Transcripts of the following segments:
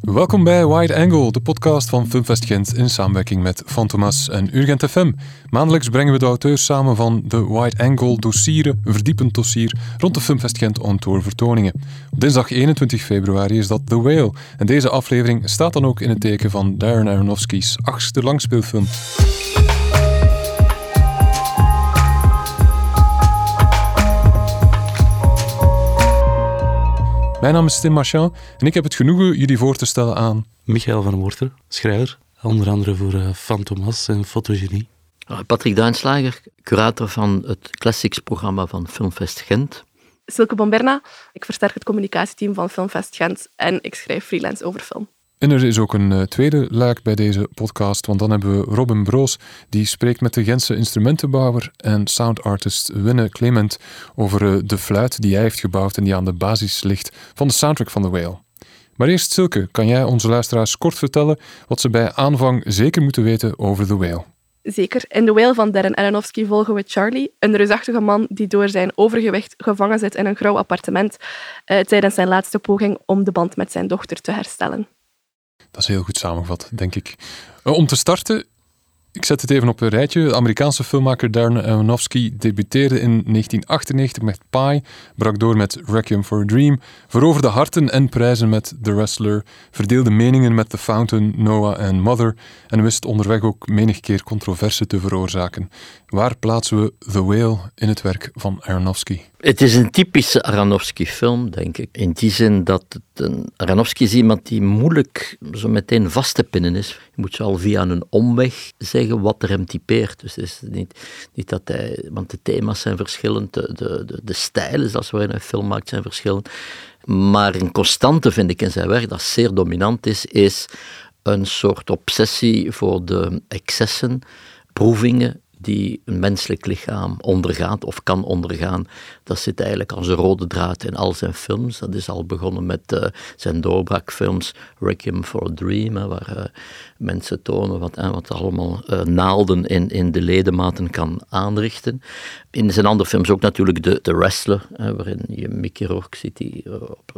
Welkom bij Wide Angle, de podcast van Filmfest Gent in samenwerking met Fantomas en Urgent FM. Maandelijks brengen we de auteurs samen van de Wide Angle dossieren, een verdiepend dossier rond de Filmfest Gent on vertoningen. Op dinsdag 21 februari is dat The Whale en deze aflevering staat dan ook in het teken van Darren Aronofsky's achtste langspeelfilm. Mijn naam is Tim Marchand en ik heb het genoegen jullie voor te stellen aan... Michael van Worter, schrijver, onder andere voor uh, Fantomas en Fotogenie. Ah, Patrick Duinslager, curator van het Classics-programma van Filmfest Gent. Silke Bomberna, ik versterk het communicatieteam van Filmfest Gent en ik schrijf freelance over film. En er is ook een uh, tweede luik bij deze podcast, want dan hebben we Robin Broos, die spreekt met de Gentse instrumentenbouwer en soundartist Winne Clement over uh, de fluit die hij heeft gebouwd en die aan de basis ligt van de soundtrack van The Whale. Maar eerst Silke, kan jij onze luisteraars kort vertellen wat ze bij aanvang zeker moeten weten over The Whale? Zeker. In The Whale van Darren Aronofsky volgen we Charlie, een reusachtige man die door zijn overgewicht gevangen zit in een grauw appartement uh, tijdens zijn laatste poging om de band met zijn dochter te herstellen. Dat is heel goed samengevat, denk ik. Uh, om te starten, ik zet het even op een rijtje. De Amerikaanse filmmaker Darren Aronofsky debuteerde in 1998 met Pie, brak door met Requiem for a Dream, veroverde harten en prijzen met The Wrestler, verdeelde meningen met The Fountain, Noah en Mother en wist onderweg ook menig keer controverse te veroorzaken. Waar plaatsen we The Whale in het werk van Aronofsky? Het is een typische Aronofsky-film, denk ik. In die zin dat het een, Aronofsky is iemand die moeilijk zo meteen vast te pinnen is. Je moet zo al via een omweg zeggen wat er hem typeert. Dus het is niet, niet dat hij... Want de thema's zijn verschillend, de, de, de, stijlen zoals waarin hij film maakt zijn verschillend. Maar een constante vind ik in zijn werk, dat zeer dominant is, is een soort obsessie voor de excessen, proevingen die een menselijk lichaam ondergaat of kan ondergaan. Dat zit eigenlijk als een rode draad in al zijn films. Dat is al begonnen met uh, zijn doorbraakfilms Requiem for a Dream, waar uh, mensen tonen wat, uh, wat allemaal naalden in, in de ledematen kan aanrichten. In zijn andere films ook natuurlijk The, The Wrestler, waarin je Mickey Rourke ziet die,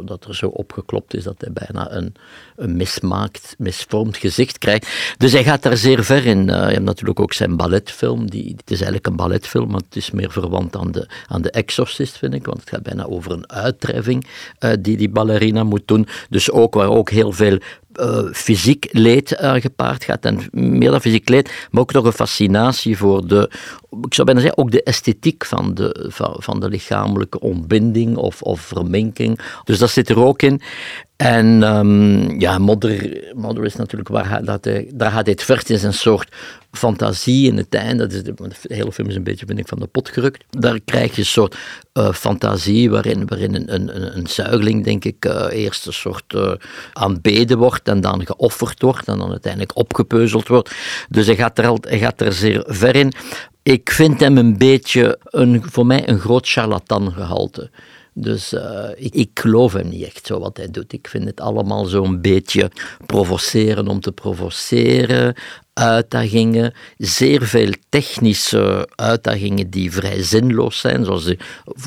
dat er zo opgeklopt is dat hij bijna een, een mismaakt, misvormd gezicht krijgt. Dus hij gaat daar zeer ver in. je hebt natuurlijk ook zijn balletfilm, die, het is eigenlijk een balletfilm, maar het is meer verwant aan de, aan de Exorcist, vind ik, want het gaat bijna over een uittreffing die die ballerina moet doen. Dus ook waar ook heel veel uh, fysiek leed uh, gepaard gaat. En meer dan fysiek leed, maar ook nog een fascinatie voor de, ik zou bijna zeggen, ook de esthetiek van de, van, van de lichamelijke ontbinding of, of verminking. Dus dat zit er ook in. En um, ja, Modder, Modder is natuurlijk waar dat daar gaat hij het verst in zijn soort fantasie in het einde. Dat is de, hele film is een beetje, vind ik, van de pot gerukt. Daar krijg je een soort uh, fantasie waarin, waarin een, een, een zuigeling, denk ik, uh, eerst een soort uh, aanbeden wordt en dan geofferd wordt en dan uiteindelijk opgepeuzeld wordt. Dus hij gaat er, al, hij gaat er zeer ver in. Ik vind hem een beetje, een, voor mij, een groot charlatan gehalte. Dus uh, ik, ik, geloof hem niet echt zo wat hij doet. Ik vind het allemaal zo'n beetje provoceren om te provoceren, uitdagingen, zeer veel technische uitdagingen die vrij zinloos zijn, zoals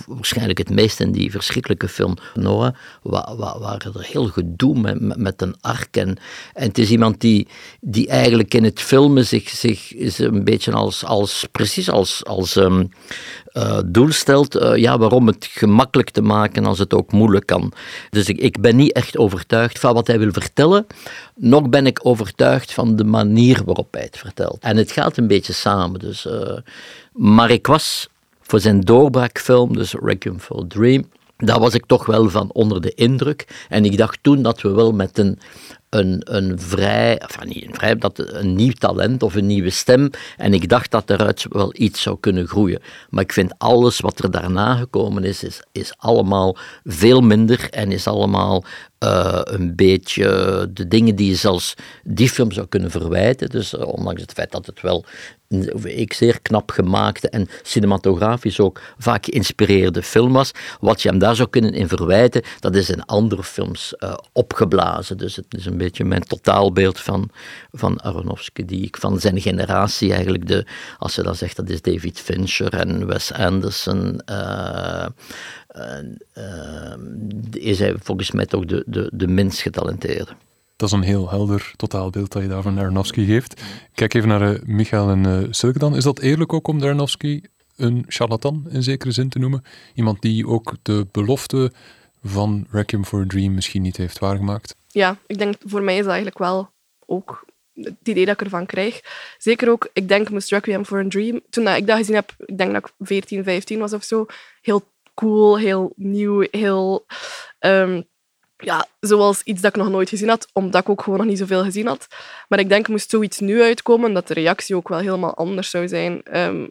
waarschijnlijk het meest in die verschrikkelijke film Noah, waar, waar, waar er heel gedoe met, met een ark. En, en het is iemand die, die eigenlijk in het filmen zich, zich is een beetje als, als precies als, als um, uh, doel stelt, uh, ja, waarom het gemakkelijk te maken als het ook moeilijk kan. Dus ik, ik ben niet echt overtuigd van wat hij wil vertellen, nog ben ik overtuigd van de manier waarop hij het vertelt. En het gaat een beetje samen. Dus, uh, maar ik was voor zijn doorbraakfilm, dus Requiem for Dream, daar was ik toch wel van onder de indruk. En ik dacht toen dat we wel met een, een, een vrij, enfin niet een vrij, dat een nieuw talent of een nieuwe stem. En ik dacht dat eruit wel iets zou kunnen groeien. Maar ik vind alles wat er daarna gekomen is, is, allemaal veel minder en is allemaal uh, een beetje de dingen die je zelfs die film zou kunnen verwijten. Dus uh, ondanks het feit dat het wel ik zeer knap gemaakte en cinematografisch ook vaak geïnspireerde film was. Wat je hem daar zou kunnen in verwijten, dat is in andere films uh, opgeblazen. Dus het is een beetje mijn totaalbeeld van, van Aronofsky, die ik van zijn generatie eigenlijk, de, als je dan zegt dat is David Fincher en Wes Anderson. Uh, uh, is hij volgens mij toch de, de, de minst getalenteerde. Dat is een heel helder totaalbeeld dat je daar van Aronofsky geeft. Kijk even naar uh, Michael en uh, dan. Is dat eerlijk ook om Aronofsky een charlatan in zekere zin te noemen? Iemand die ook de belofte van Requiem for a Dream misschien niet heeft waargemaakt? Ja, ik denk voor mij is dat eigenlijk wel ook het idee dat ik ervan krijg. Zeker ook, ik denk, moest Requiem for a Dream, toen ik dat gezien heb, ik denk dat ik 14, 15 was of zo, heel cool, heel nieuw, heel... Um, ja, zoals iets dat ik nog nooit gezien had, omdat ik ook gewoon nog niet zoveel gezien had. Maar ik denk, moest zoiets nu uitkomen, dat de reactie ook wel helemaal anders zou zijn. Um,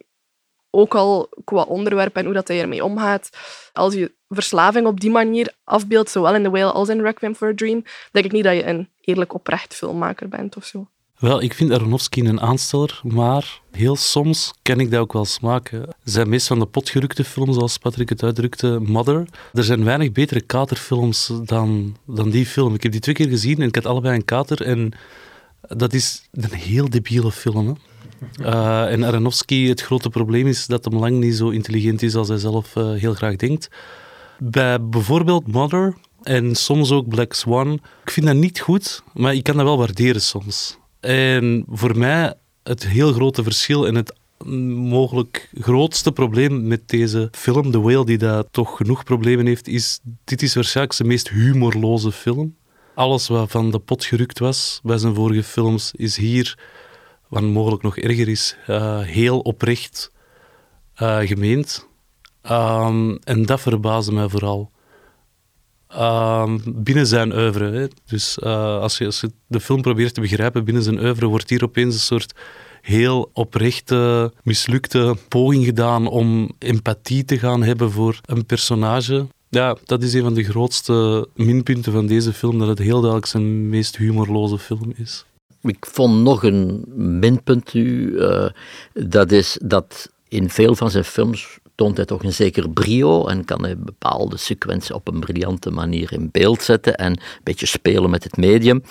ook al qua onderwerp en hoe dat hij ermee omgaat. Als je verslaving op die manier afbeeldt, zowel in The Whale als in Requiem for a Dream, denk ik niet dat je een eerlijk oprecht filmmaker bent of zo. Wel, ik vind Aronofsky een aansteller, maar heel soms kan ik dat ook wel smaken. zijn meest van de potgerukte films, zoals Patrick het uitdrukte, Mother. Er zijn weinig betere katerfilms dan, dan die film. Ik heb die twee keer gezien en ik had allebei een kater. En dat is een heel debiele film. Hè? Uh, en Aronofsky, het grote probleem is dat hem lang niet zo intelligent is als hij zelf uh, heel graag denkt. Bij bijvoorbeeld Mother en soms ook Black Swan, ik vind dat niet goed, maar ik kan dat wel waarderen soms. En voor mij het heel grote verschil en het mogelijk grootste probleem met deze film, The Whale, die daar toch genoeg problemen heeft, is dit is waarschijnlijk zijn meest humorloze film. Alles wat van de pot gerukt was bij zijn vorige films, is hier wat mogelijk nog erger is, uh, heel oprecht uh, gemeend. Um, en dat verbaasde mij vooral. Um, binnen zijn oeuvre. Hè. Dus uh, als, je, als je de film probeert te begrijpen binnen zijn oeuvre, wordt hier opeens een soort heel oprechte, mislukte poging gedaan om empathie te gaan hebben voor een personage. Ja, dat is een van de grootste minpunten van deze film, dat het heel duidelijk zijn meest humorloze film is. Ik vond nog een minpunt nu, uh, dat is dat in veel van zijn films toont hij toch een zeker brio en kan hij bepaalde sequenties op een briljante manier in beeld zetten en een beetje spelen met het medium.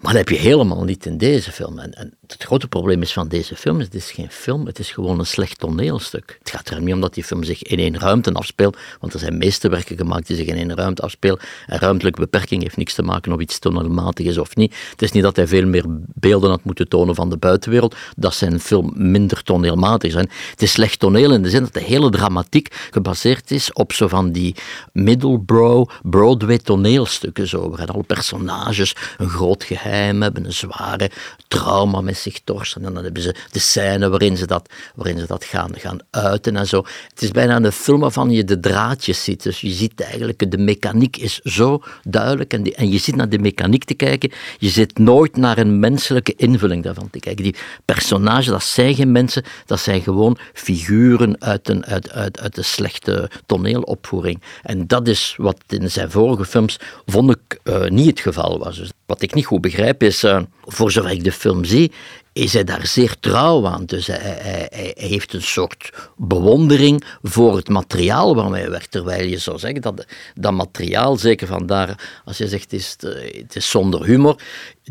Maar dat heb je helemaal niet in deze film. En, en, het grote probleem is van deze film, het is geen film, het is gewoon een slecht toneelstuk. Het gaat er niet om dat die film zich in één ruimte afspeelt, want er zijn meesterwerken gemaakt die zich in één ruimte afspelen. En ruimtelijke beperking heeft niks te maken of iets toneelmatig is of niet. Het is niet dat hij veel meer beelden had moeten tonen van de buitenwereld, dat zijn film minder toneelmatig zijn. Het is slecht toneel in de zin dat de hele dramatiek gebaseerd is op zo van die middlebrow, Broadway toneelstukken, zo, waarin alle personages een groot geheim hebben, een zware trauma met zich torsen. En dan hebben ze de scène waarin ze dat, waarin ze dat gaan, gaan uiten en zo. Het is bijna een film waarvan je de draadjes ziet. Dus je ziet eigenlijk, de mechaniek is zo duidelijk en, en je zit naar de mechaniek te kijken. Je zit nooit naar een menselijke invulling daarvan te kijken. Die personages, dat zijn geen mensen, dat zijn gewoon figuren uit, een, uit, uit, uit een slechte toneelopvoering. En dat is wat in zijn vorige films, vond ik, uh, niet het geval was. Dus wat ik niet goed begrijp is, uh, voor zover ik de film zie, is hij daar zeer trouw aan. Dus hij, heeft een soort bewondering voor het materiaal waarmee hij werkt. Terwijl je zou zeggen dat dat materiaal, zeker vandaar als je zegt het is, het is zonder humor,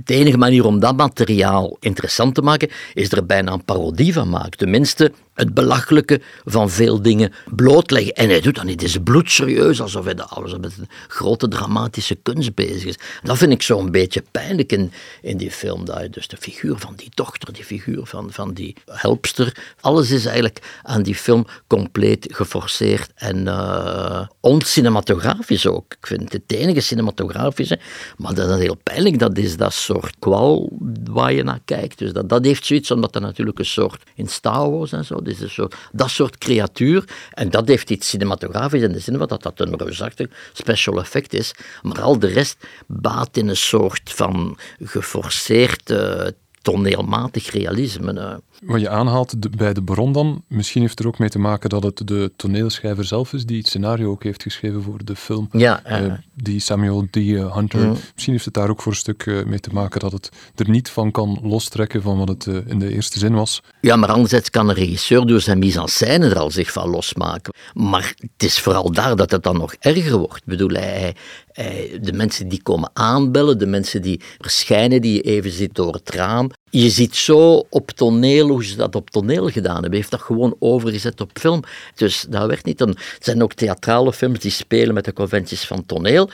de enige manier om dat materiaal interessant te maken, is er bijna een parodie van maken. Tenminste, het belachelijke van veel dingen blootleggen. En hij doet dat niet. Het is bloedserieus, alsof hij alles met een grote dramatische kunst bezig is. Dat vind ik zo'n beetje pijnlijk in, in die film. Dat je dus de figuur van die dochter, die figuur van, van die helpster, alles is eigenlijk aan die film compleet geforceerd en uh, ocinematografisch ook. Ik vind het enige cinematografische, maar dat is heel pijnlijk. Dat is dat soort kwal waar je naar kijkt. Dus dat, dat heeft zoiets, omdat er natuurlijk een soort in Star Wars en zo, dus een soort, dat soort creatuur. En dat heeft iets cinematografisch in de zin van dat dat een reusachtig special effect is. Maar al de rest baat in een soort van geforceerd uh, toneelmatig realisme. Wat je aanhaalt bij de bron dan, misschien heeft er ook mee te maken dat het de toneelschrijver zelf is die het scenario ook heeft geschreven voor de film. Ja, uh, die Samuel D. Hunter. Mm. Misschien heeft het daar ook voor een stuk uh, mee te maken dat het er niet van kan lostrekken van wat het in de eerste zin was. Ja, maar anderzijds kan een regisseur door zijn mise en scène er al zich van losmaken. Maar het is vooral daar dat het dan nog erger wordt. Ik bedoel, hij, hij, de mensen die komen aanbellen, de mensen die verschijnen, die je even ziet door het raam. Je ziet zo op toneel hoe ze dat op toneel gedaan hebben. Heeft dat gewoon overgezet op film. Dus dat werd niet. Een, het zijn ook theatrale films die spelen met de conventies van toneel.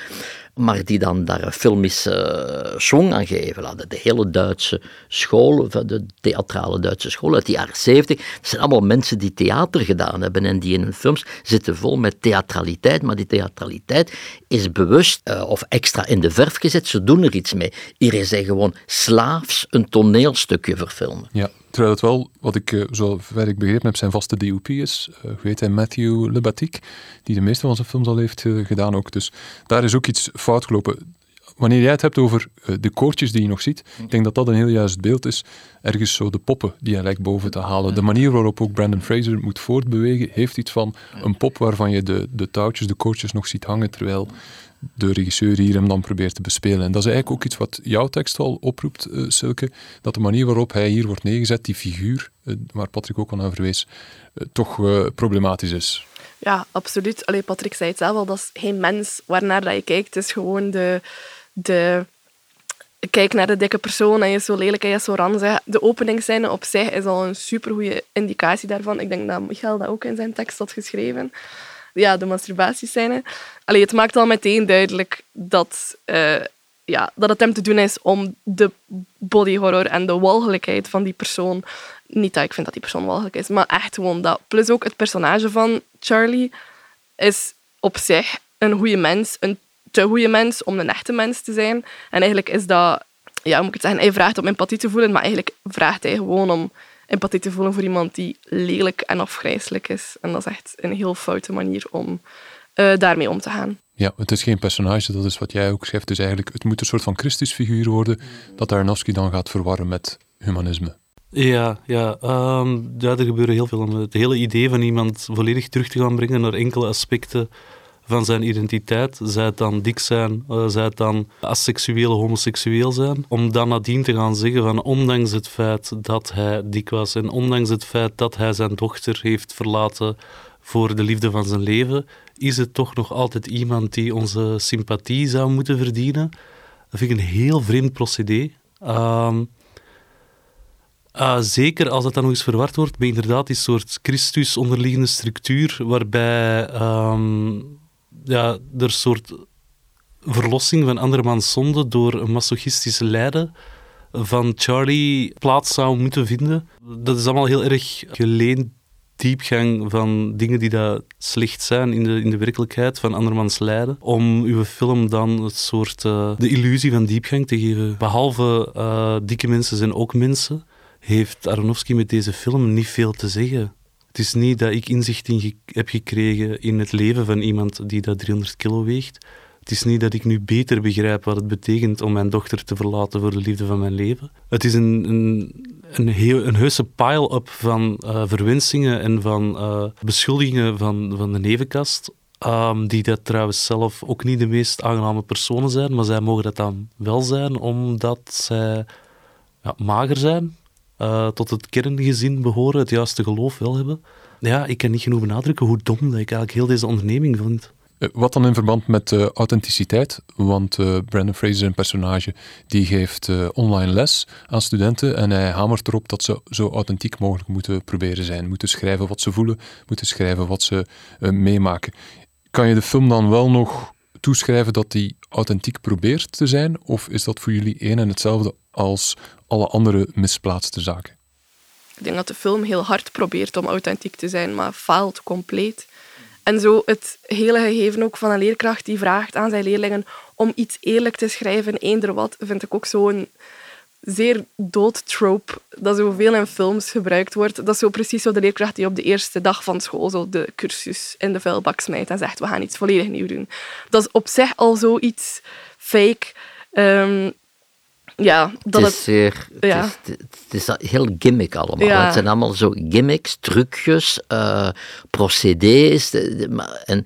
Maar die dan daar een filmische swing aan geven. De hele Duitse school, de theatrale Duitse school uit de jaren zeventig, dat zijn allemaal mensen die theater gedaan hebben en die in hun films zitten vol met theatraliteit, maar die theatraliteit is bewust uh, of extra in de verf gezet, ze doen er iets mee. Hier is gewoon slaafs een toneelstukje verfilmen. Ja, terwijl het wel, wat ik, uh, zover ik begrepen heb, zijn vaste DOP is. Uh, weet hij, Matthew Lebatic, die de meeste van zijn films al heeft gedaan ook. Dus daar is ook iets fout gelopen wanneer jij het hebt over eh, de koortjes die je nog ziet, ik denk dat dat een heel juist beeld is. Ergens zo de poppen die hij lijkt boven te halen. De manier waarop ook Brandon Fraser moet voortbewegen, heeft iets van een pop waarvan je de, de touwtjes, de koortjes nog ziet hangen, terwijl de regisseur hier hem dan probeert te bespelen. En dat is eigenlijk ook iets wat jouw tekst al oproept, uh, Silke, dat de manier waarop hij hier wordt neergezet, die figuur, uh, waar Patrick ook al naar verwees, toch problematisch is. Ja, absoluut. Allee, Patrick zei het zelf al, dat is geen mens waarnaar dat je kijkt. Het is gewoon de, de... Kijk naar de dikke persoon en je is zo lelijk en je is zo ranzig. De openingsscène op zich is al een supergoeie indicatie daarvan. Ik denk dat Michael dat ook in zijn tekst had geschreven. Ja, de masturbatiescène. Allee, het maakt al meteen duidelijk dat, uh, ja, dat het hem te doen is om de body horror en de walgelijkheid van die persoon niet dat ik vind dat die persoon walgelijk is, maar echt gewoon dat. Plus ook het personage van Charlie is op zich een goede mens, een te goede mens om een echte mens te zijn. En eigenlijk is dat, ja, moet ik zeggen, hij vraagt om empathie te voelen, maar eigenlijk vraagt hij gewoon om empathie te voelen voor iemand die lelijk en afgrijzelijk is. En dat is echt een heel foute manier om uh, daarmee om te gaan. Ja, het is geen personage, dat is wat jij ook schrijft. Dus eigenlijk, het moet een soort van Christusfiguur worden, dat Aronofsky dan gaat verwarren met humanisme. Ja, ja, um, ja, er gebeuren heel veel. Het hele idee van iemand volledig terug te gaan brengen naar enkele aspecten van zijn identiteit, zij het dan dik zijn, uh, zij het dan asexueel, homoseksueel zijn, om dan nadien te gaan zeggen van ondanks het feit dat hij dik was en ondanks het feit dat hij zijn dochter heeft verlaten voor de liefde van zijn leven, is het toch nog altijd iemand die onze sympathie zou moeten verdienen. Dat vind ik een heel vreemd procedé. Um, Uh, zeker als dat dan nog eens verward wordt met inderdaad die soort Christus onderliggende structuur, waarbij um, ja, er soort verlossing van andermans zonde door een masochistische lijden van Charlie plaats zou moeten vinden. Dat is allemaal heel erg geleend diepgang van dingen die dat slecht zijn in de, in de werkelijkheid, van andermans lijden, om uw film dan het soort, uh, de illusie van diepgang te geven. Behalve uh, dikke mensen zijn ook mensen heeft Aronofsky met deze film niet veel te zeggen. Het is niet dat ik inzicht in heb gekregen in het leven van iemand die dat 300 kilo weegt. Het is niet dat ik nu beter begrijp wat het betekent om mijn dochter te verlaten voor de liefde van mijn leven. Het is een, een, een, heel, een heuse pile-up van uh, verwensingen en van uh, beschuldigingen van, van de nevenkast. Um, die dat trouwens zelf ook niet de meest aangename personen zijn, maar zij mogen dat dan wel zijn omdat zij ja, mager zijn, uh, tot het kerngezin behoren, het juiste geloof wel hebben. Ja, ik kan niet genoeg benadrukken hoe dom dat ik eigenlijk heel deze onderneming vind. Eh, wat dan in verband met uh, authenticiteit? Want Brandon Fraser, een personage, die geeft online les aan studenten en hij hamert erop dat ze zo authentiek mogelijk moeten proberen zijn. Moeten schrijven wat ze voelen, moeten schrijven wat ze meemaken. Kan je de film dan wel nog toeschrijven dat die authentiek probeert te zijn? Of is dat voor jullie één en hetzelfde als alle andere misplaatste zaken? Ik denk dat de film heel hard probeert om authentiek te zijn, maar faalt compleet. En zo het hele gegeven ook van een leerkracht die vraagt aan zijn leerlingen om iets eerlijk te schrijven, eender wat, vind ik ook zo'n zeer dood trope dat zoveel in films gebruikt wordt. Dat is zo precies zo de leerkracht die op de eerste dag van school zo de cursus in de vuilbak smijt en zegt we gaan iets volledig nieuw doen. Dat is op zich al zoiets fake. Um, ja, dat het is, zeer, ja. het, is, het is heel gimmick allemaal. Ja. Het zijn allemaal zo gimmicks, trucjes, uh, procedés. En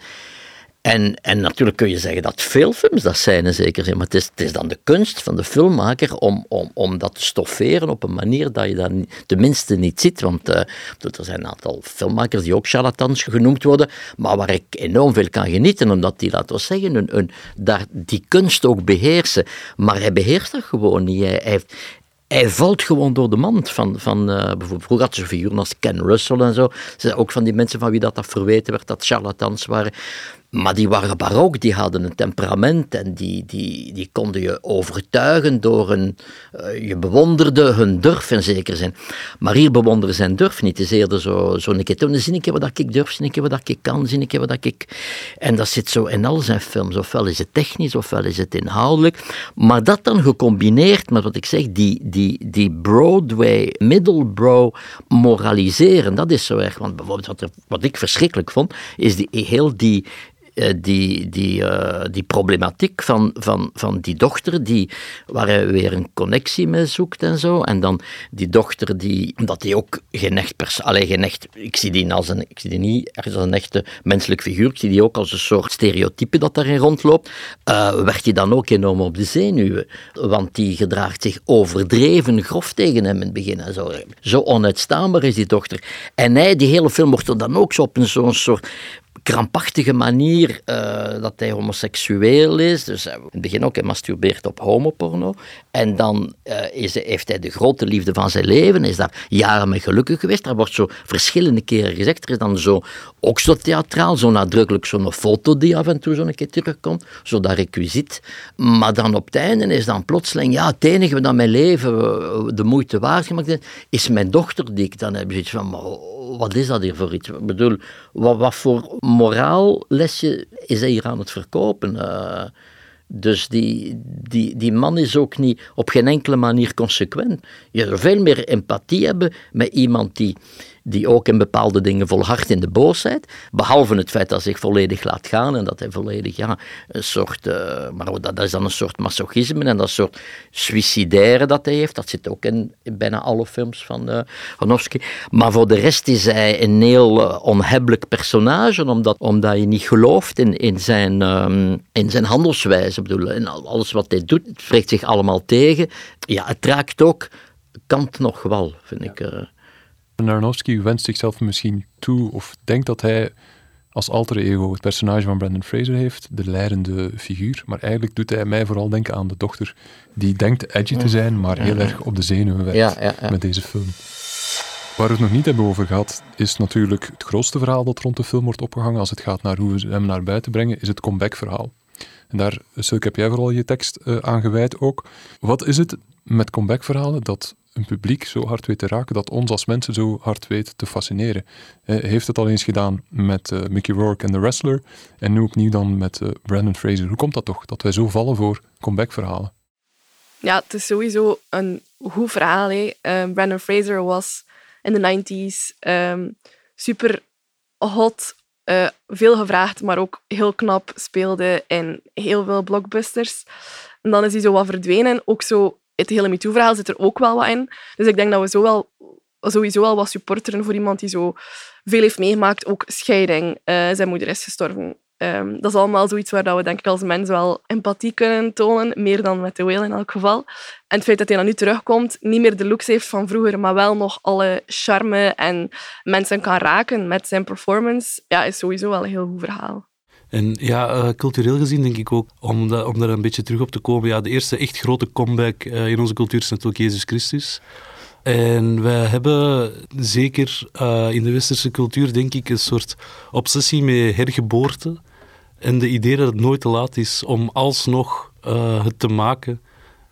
en, en natuurlijk kun je zeggen dat veel films dat zijn in zekere zin, maar het is, het is dan de kunst van de filmmaker om, om, om dat te stofferen op een manier dat je dat tenminste niet ziet. Want uh, er zijn een aantal filmmakers die ook charlatans genoemd worden, maar waar ik enorm veel kan genieten, omdat die, laten we zeggen, een, een, daar die kunst ook beheersen. Maar hij beheerst dat gewoon niet. Hij, hij valt gewoon door de mand van, van uh, bijvoorbeeld, vroeger had ze figuren als Ken Russell en zo. Ze ook van die mensen van wie dat, dat verweten werd, dat charlatans waren Maar die waren barok, die hadden een temperament en die, die, die konden je overtuigen door hun... Uh, je bewonderde hun durf in zekere zin. Maar hier bewonderen zijn durf niet. Het is eerder zo, zo een keer doen, zie ik wat ik durf, zie ik wat ik kan, zie ik wat ik... En dat zit zo in al zijn films. Ofwel is het technisch, ofwel is het inhoudelijk. Maar dat dan gecombineerd met wat ik zeg, die, die, die Broadway, middlebrow moraliseren, dat is zo erg. Want bijvoorbeeld wat, er, wat ik verschrikkelijk vond, is die, heel die eh, die, die, uh, die problematiek van, van, van die dochter, die, waar hij weer een connectie mee zoekt en zo. En dan die dochter, die, omdat die ook geen echt persoon, alleen geen echt, ik zie die, als een, ik zie die niet als een echte menselijk figuur, ik zie die ook als een soort stereotype dat daarin rondloopt, uh, werd hij dan ook enorm op de zenuwen. Want die gedraagt zich overdreven grof tegen hem in het begin. En zo. zo onuitstaanbaar is die dochter. En hij, die hele film wordt er dan ook zo op een zo'n soort krampachtige manier uh, dat hij homoseksueel is. Dus in het begin ook, hij masturbeert op homoporno. En dan uh, is, heeft hij de grote liefde van zijn leven, is daar jaren mee gelukkig geweest. Daar wordt zo verschillende keren gezegd. Er is dan zo, ook zo theatraal, zo nadrukkelijk zo'n foto die af en toe zo'n keer terugkomt, zo dat requisiet. Maar dan op het einde is dan plotseling, ja, het enige dat mijn leven de moeite waard gemaakt is, is mijn dochter die ik dan heb. Zoiets van, wat is dat hier voor iets? Ik bedoel, wat, wat voor moraallesje is hij hier aan het verkopen? Uh, dus die, die, die man is ook niet op geen enkele manier consequent. Je zou veel meer empathie hebben met iemand die die ook in bepaalde dingen volhardt in de boosheid. Behalve het feit dat hij zich volledig laat gaan en dat hij volledig, ja, een soort, uh, maar dat, is dan een soort masochisme en dat soort suicidaire dat hij heeft. Dat zit ook in, bijna alle films van uh, Hanowski. Maar voor de rest is hij een heel uh, onhebbelijk personage, omdat, omdat je niet gelooft in, in, zijn, um, in zijn handelswijze. Ik bedoel, in alles wat hij doet, het spreekt zich allemaal tegen. Ja, het raakt ook kant nog wel, vind ik. Aronofsky wenst zichzelf misschien toe of denkt dat hij als alter ego het personage van Brandon Fraser heeft, de leidende figuur. Maar eigenlijk doet hij mij vooral denken aan de dochter die denkt edgy te zijn, maar heel erg op de zenuwen werkt met deze film. Waar we het nog niet hebben over gehad, is natuurlijk het grootste verhaal dat rond de film wordt opgehangen als het gaat naar hoe we hem naar buiten brengen, is het comeback-verhaal. En daar, Silk, heb jij vooral je tekst uh, aan gewijd ook. Wat is het met comeback-verhalen dat een publiek zo hard weet te raken, dat ons als mensen zo hard weet te fascineren. Heeft het al eens gedaan met uh, Mickey Rourke en The Wrestler en nu opnieuw dan met uh, Brandon Fraser. Hoe komt dat toch, dat wij zo vallen voor comeback-verhalen? Ja, het is sowieso een goed verhaal. Uh, Brandon Fraser was in de 90s um, super hot, veel gevraagd, maar ook heel knap speelde in heel veel blockbusters. En dan is hij zo wat verdwenen. Ook zo het hele MeToo-verhaal zit er ook wel wat in. Dus ik denk dat we zo wel, sowieso wel wat supporteren voor iemand die zo veel heeft meegemaakt. Ook scheiding. Uh, zijn moeder is gestorven. Um, dat is allemaal zoiets waar we denk ik als mens wel empathie kunnen tonen. Meer dan met de whale in elk geval. En het feit dat hij dan nu terugkomt, niet meer de looks heeft van vroeger, maar wel nog alle charme en mensen kan raken met zijn performance, ja, is sowieso wel een heel goed verhaal. En ja, uh, cultureel gezien denk ik ook, om, daar een beetje terug op te komen, ja, de eerste echt grote comeback uh, in onze cultuur is natuurlijk Jezus Christus. En wij hebben zeker uh, in de westerse cultuur, denk ik, een soort obsessie met hergeboorte. En de idee dat het nooit te laat is om alsnog het te maken.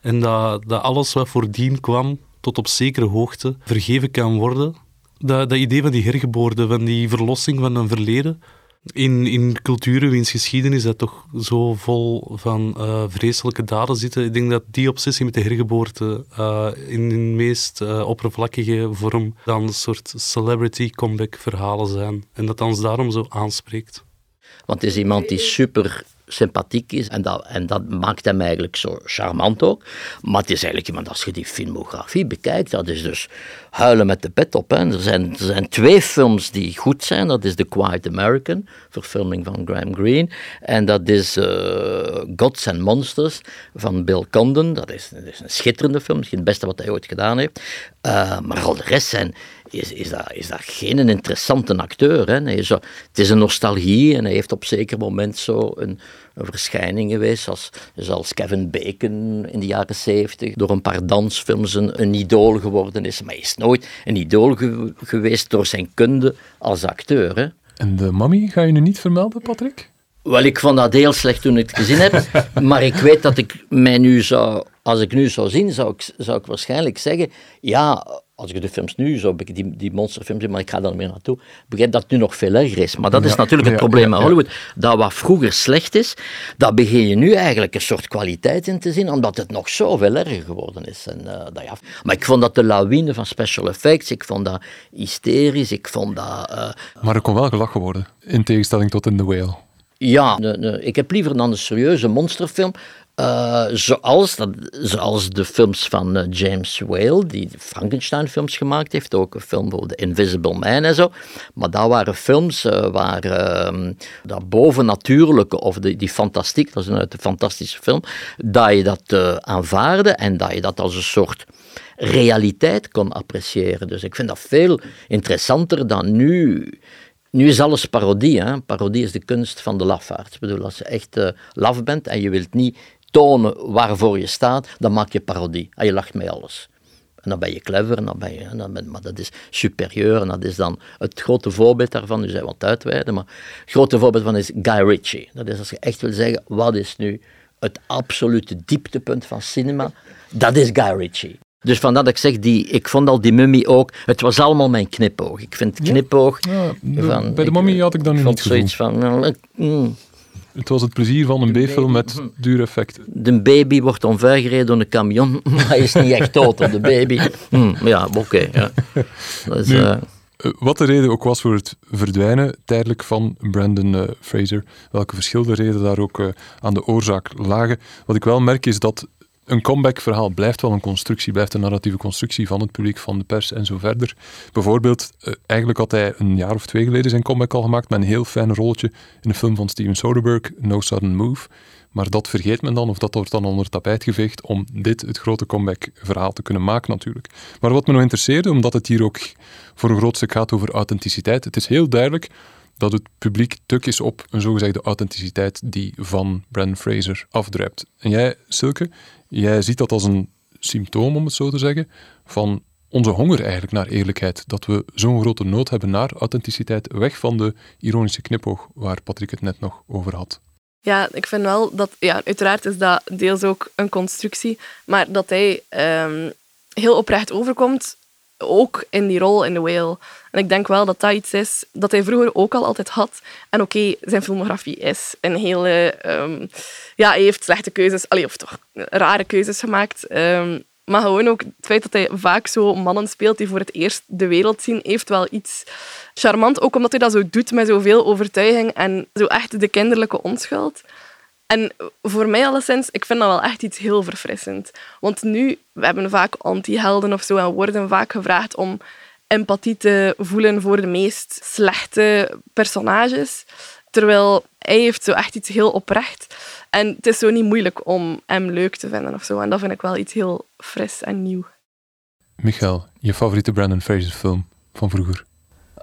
En dat, dat alles wat voordien kwam, tot op zekere hoogte, vergeven kan worden. Dat, dat idee van die hergeboorte, van die verlossing van een verleden, in, in culturen wiens geschiedenis dat toch zo vol van uh, vreselijke daden zitten. Ik denk dat die obsessie met de hergeboorte uh, in de meest uh, oppervlakkige vorm dan een soort celebrity comeback verhalen zijn. En dat ons daarom zo aanspreekt. Want het is iemand die super sympathiek is. En dat, en dat maakt hem eigenlijk zo charmant ook. Maar het is eigenlijk iemand, als je die filmografie bekijkt, dat is dus huilen met de pet op. Er, zijn, er zijn twee films die goed zijn. Dat is The Quiet American, verfilming van Graham Greene. En dat is uh, Gods and Monsters van Bill Condon. Dat is, is, een schitterende film, misschien het beste wat hij ooit gedaan heeft. Uh, maar al de rest zijn is, is, dat, is dat geen interessante acteur. Hè? Nee, zo, het is een nostalgie en hij heeft op een zeker moment zo een, een verschijning geweest, zoals, zoals Kevin Bacon in de jaren zeventig, door een paar dansfilms een, een idool geworden is. Maar hij is nooit een idool geweest door zijn kunde als acteur. Hè? En de mummy ga je nu niet vermelden, Patrick? Wel, ik vond dat heel slecht toen ik het gezien heb. maar ik weet dat ik mij nu zou... Als ik nu zou zien, zou ik, zou ik waarschijnlijk zeggen... Ja, als ik de films nu zo... Die, die monsterfilms zie, maar ik ga daar meer naartoe. begrijp dat het nu nog veel erger is. Maar dat is natuurlijk het probleem met Hollywood. Dat wat vroeger slecht is, daar begin je nu eigenlijk een soort kwaliteit in te zien, omdat het nog zoveel erger geworden is. En, uh, dat, ja. Maar ik vond dat de lawine van special effects, ik vond dat hysterisch, ik vond dat... Uh, maar er kon wel gelachen worden, in tegenstelling tot in The Whale. Ja, ne, ne, ik heb liever dan een serieuze monsterfilm. Uh, zoals, dat, zoals de films van uh, James Whale, die Frankenstein-films gemaakt heeft, ook een film over The Invisible Man en zo. Maar dat waren films uh, waar uh, dat bovennatuurlijke, of die, fantastiek, dat is een, een fantastische film, dat je dat aanvaarde en dat je dat als een soort realiteit kon appreciëren. Dus ik vind dat veel interessanter dan nu nu is alles parodie. Hè? Parodie is de kunst van de lafaard. Ik bedoel, als je echt uh, laf bent en je wilt niet tonen waarvoor je staat, dan maak je parodie. En je lacht met alles. En dan ben je clever, en dan ben je, dan ben, maar dat is superieur. En dat is dan het grote voorbeeld daarvan. Nu zijn we wat uitweiden, maar het grote voorbeeld van is Guy Ritchie. Dat is als je echt wil zeggen, wat is nu het absolute dieptepunt van cinema? Dat is Guy Ritchie. Dus vandaar dat ik zeg, die, ik vond al die mummie ook, het was allemaal mijn knipoog. Ik vind knipoog... Ja, van, bij de mummie had ik dan niet zoiets van... Nou, mm. Het was het plezier van een B-film met duur effecten. De baby wordt omvergereden door een camion, maar hij is niet echt dood, de baby. Mm, ja, oké. ja. uh... Wat de reden ook was voor het verdwijnen tijdelijk van Brandon uh, Fraser, welke verschillende redenen daar ook uh, aan de oorzaak lagen. Wat ik wel merk is dat een comeback-verhaal blijft wel een constructie, blijft een narratieve constructie van het publiek, van de pers en zo verder. Bijvoorbeeld, eh, eigenlijk had hij een jaar of twee geleden zijn comeback al gemaakt met een heel fijn rolletje in een film van Steven Soderbergh, No Sudden Move. Maar dat vergeet men dan, of dat wordt dan onder het tapijt geveegd, om dit, het grote comeback-verhaal, te kunnen maken natuurlijk. Maar wat me nog interesseerde, omdat het hier ook voor een groot stuk gaat over authenticiteit, het is heel duidelijk dat het publiek tuk is op een zogezegde authenticiteit die van Brandon Fraser afdruipt. En jij, Silke, jij ziet dat als een symptoom, om het zo te zeggen, van onze honger eigenlijk naar eerlijkheid. Dat we zo'n grote nood hebben naar authenticiteit, weg van de ironische knipoog waar Patrick het net nog over had. Ja, ik vind wel dat, ja, uiteraard is dat deels ook een constructie, maar dat hij um, heel oprecht overkomt ook in die rol in The Whale. En ik denk wel dat dat iets is dat hij vroeger ook al altijd had. En oké, zijn filmografie is een hele... Um, ja, hij heeft slechte keuzes, allee, of toch rare keuzes gemaakt. Um, maar gewoon ook het feit dat hij vaak zo mannen speelt die voor het eerst de wereld zien, heeft wel iets charmant. Ook omdat hij dat zo doet met zoveel overtuiging en zo echt de kinderlijke onschuld. En voor mij alleszins, ik vind dat wel echt iets heel verfrissend. Want nu, we hebben vaak anti-helden of zo en worden vaak gevraagd om empathie te voelen voor de meest slechte personages. Terwijl hij heeft zo echt iets heel oprecht. En het is zo niet moeilijk om hem leuk te vinden of zo. En dat vind ik wel iets heel fris en nieuw. Michael, je favoriete Brandon Fraser film van vroeger?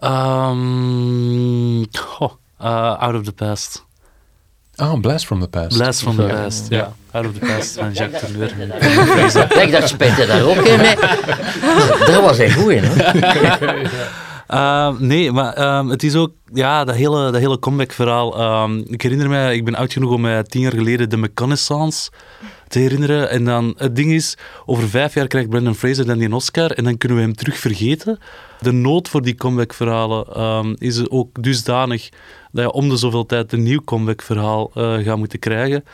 Um, oh, uh, Out of the Past. Ah, Blast from the Past. Blast from the Past, ja. Out of the Past van Jacques Tourneur. Kijk, dat hij daar ook in mee. Dat was een goeie, hè? Uh, nee, maar um, het is ook ja, dat hele, dat hele comeback-verhaal. Um, ik herinner me, ik ben oud genoeg om mij tien jaar geleden de McConaissance te herinneren. En dan, het ding is, over vijf jaar krijgt Brendan Fraser dan die Oscar en dan kunnen we hem terug vergeten. De nood voor die comeback-verhalen um, is ook dusdanig dat je om de zoveel tijd een nieuw comeback-verhaal uh, gaat moeten krijgen.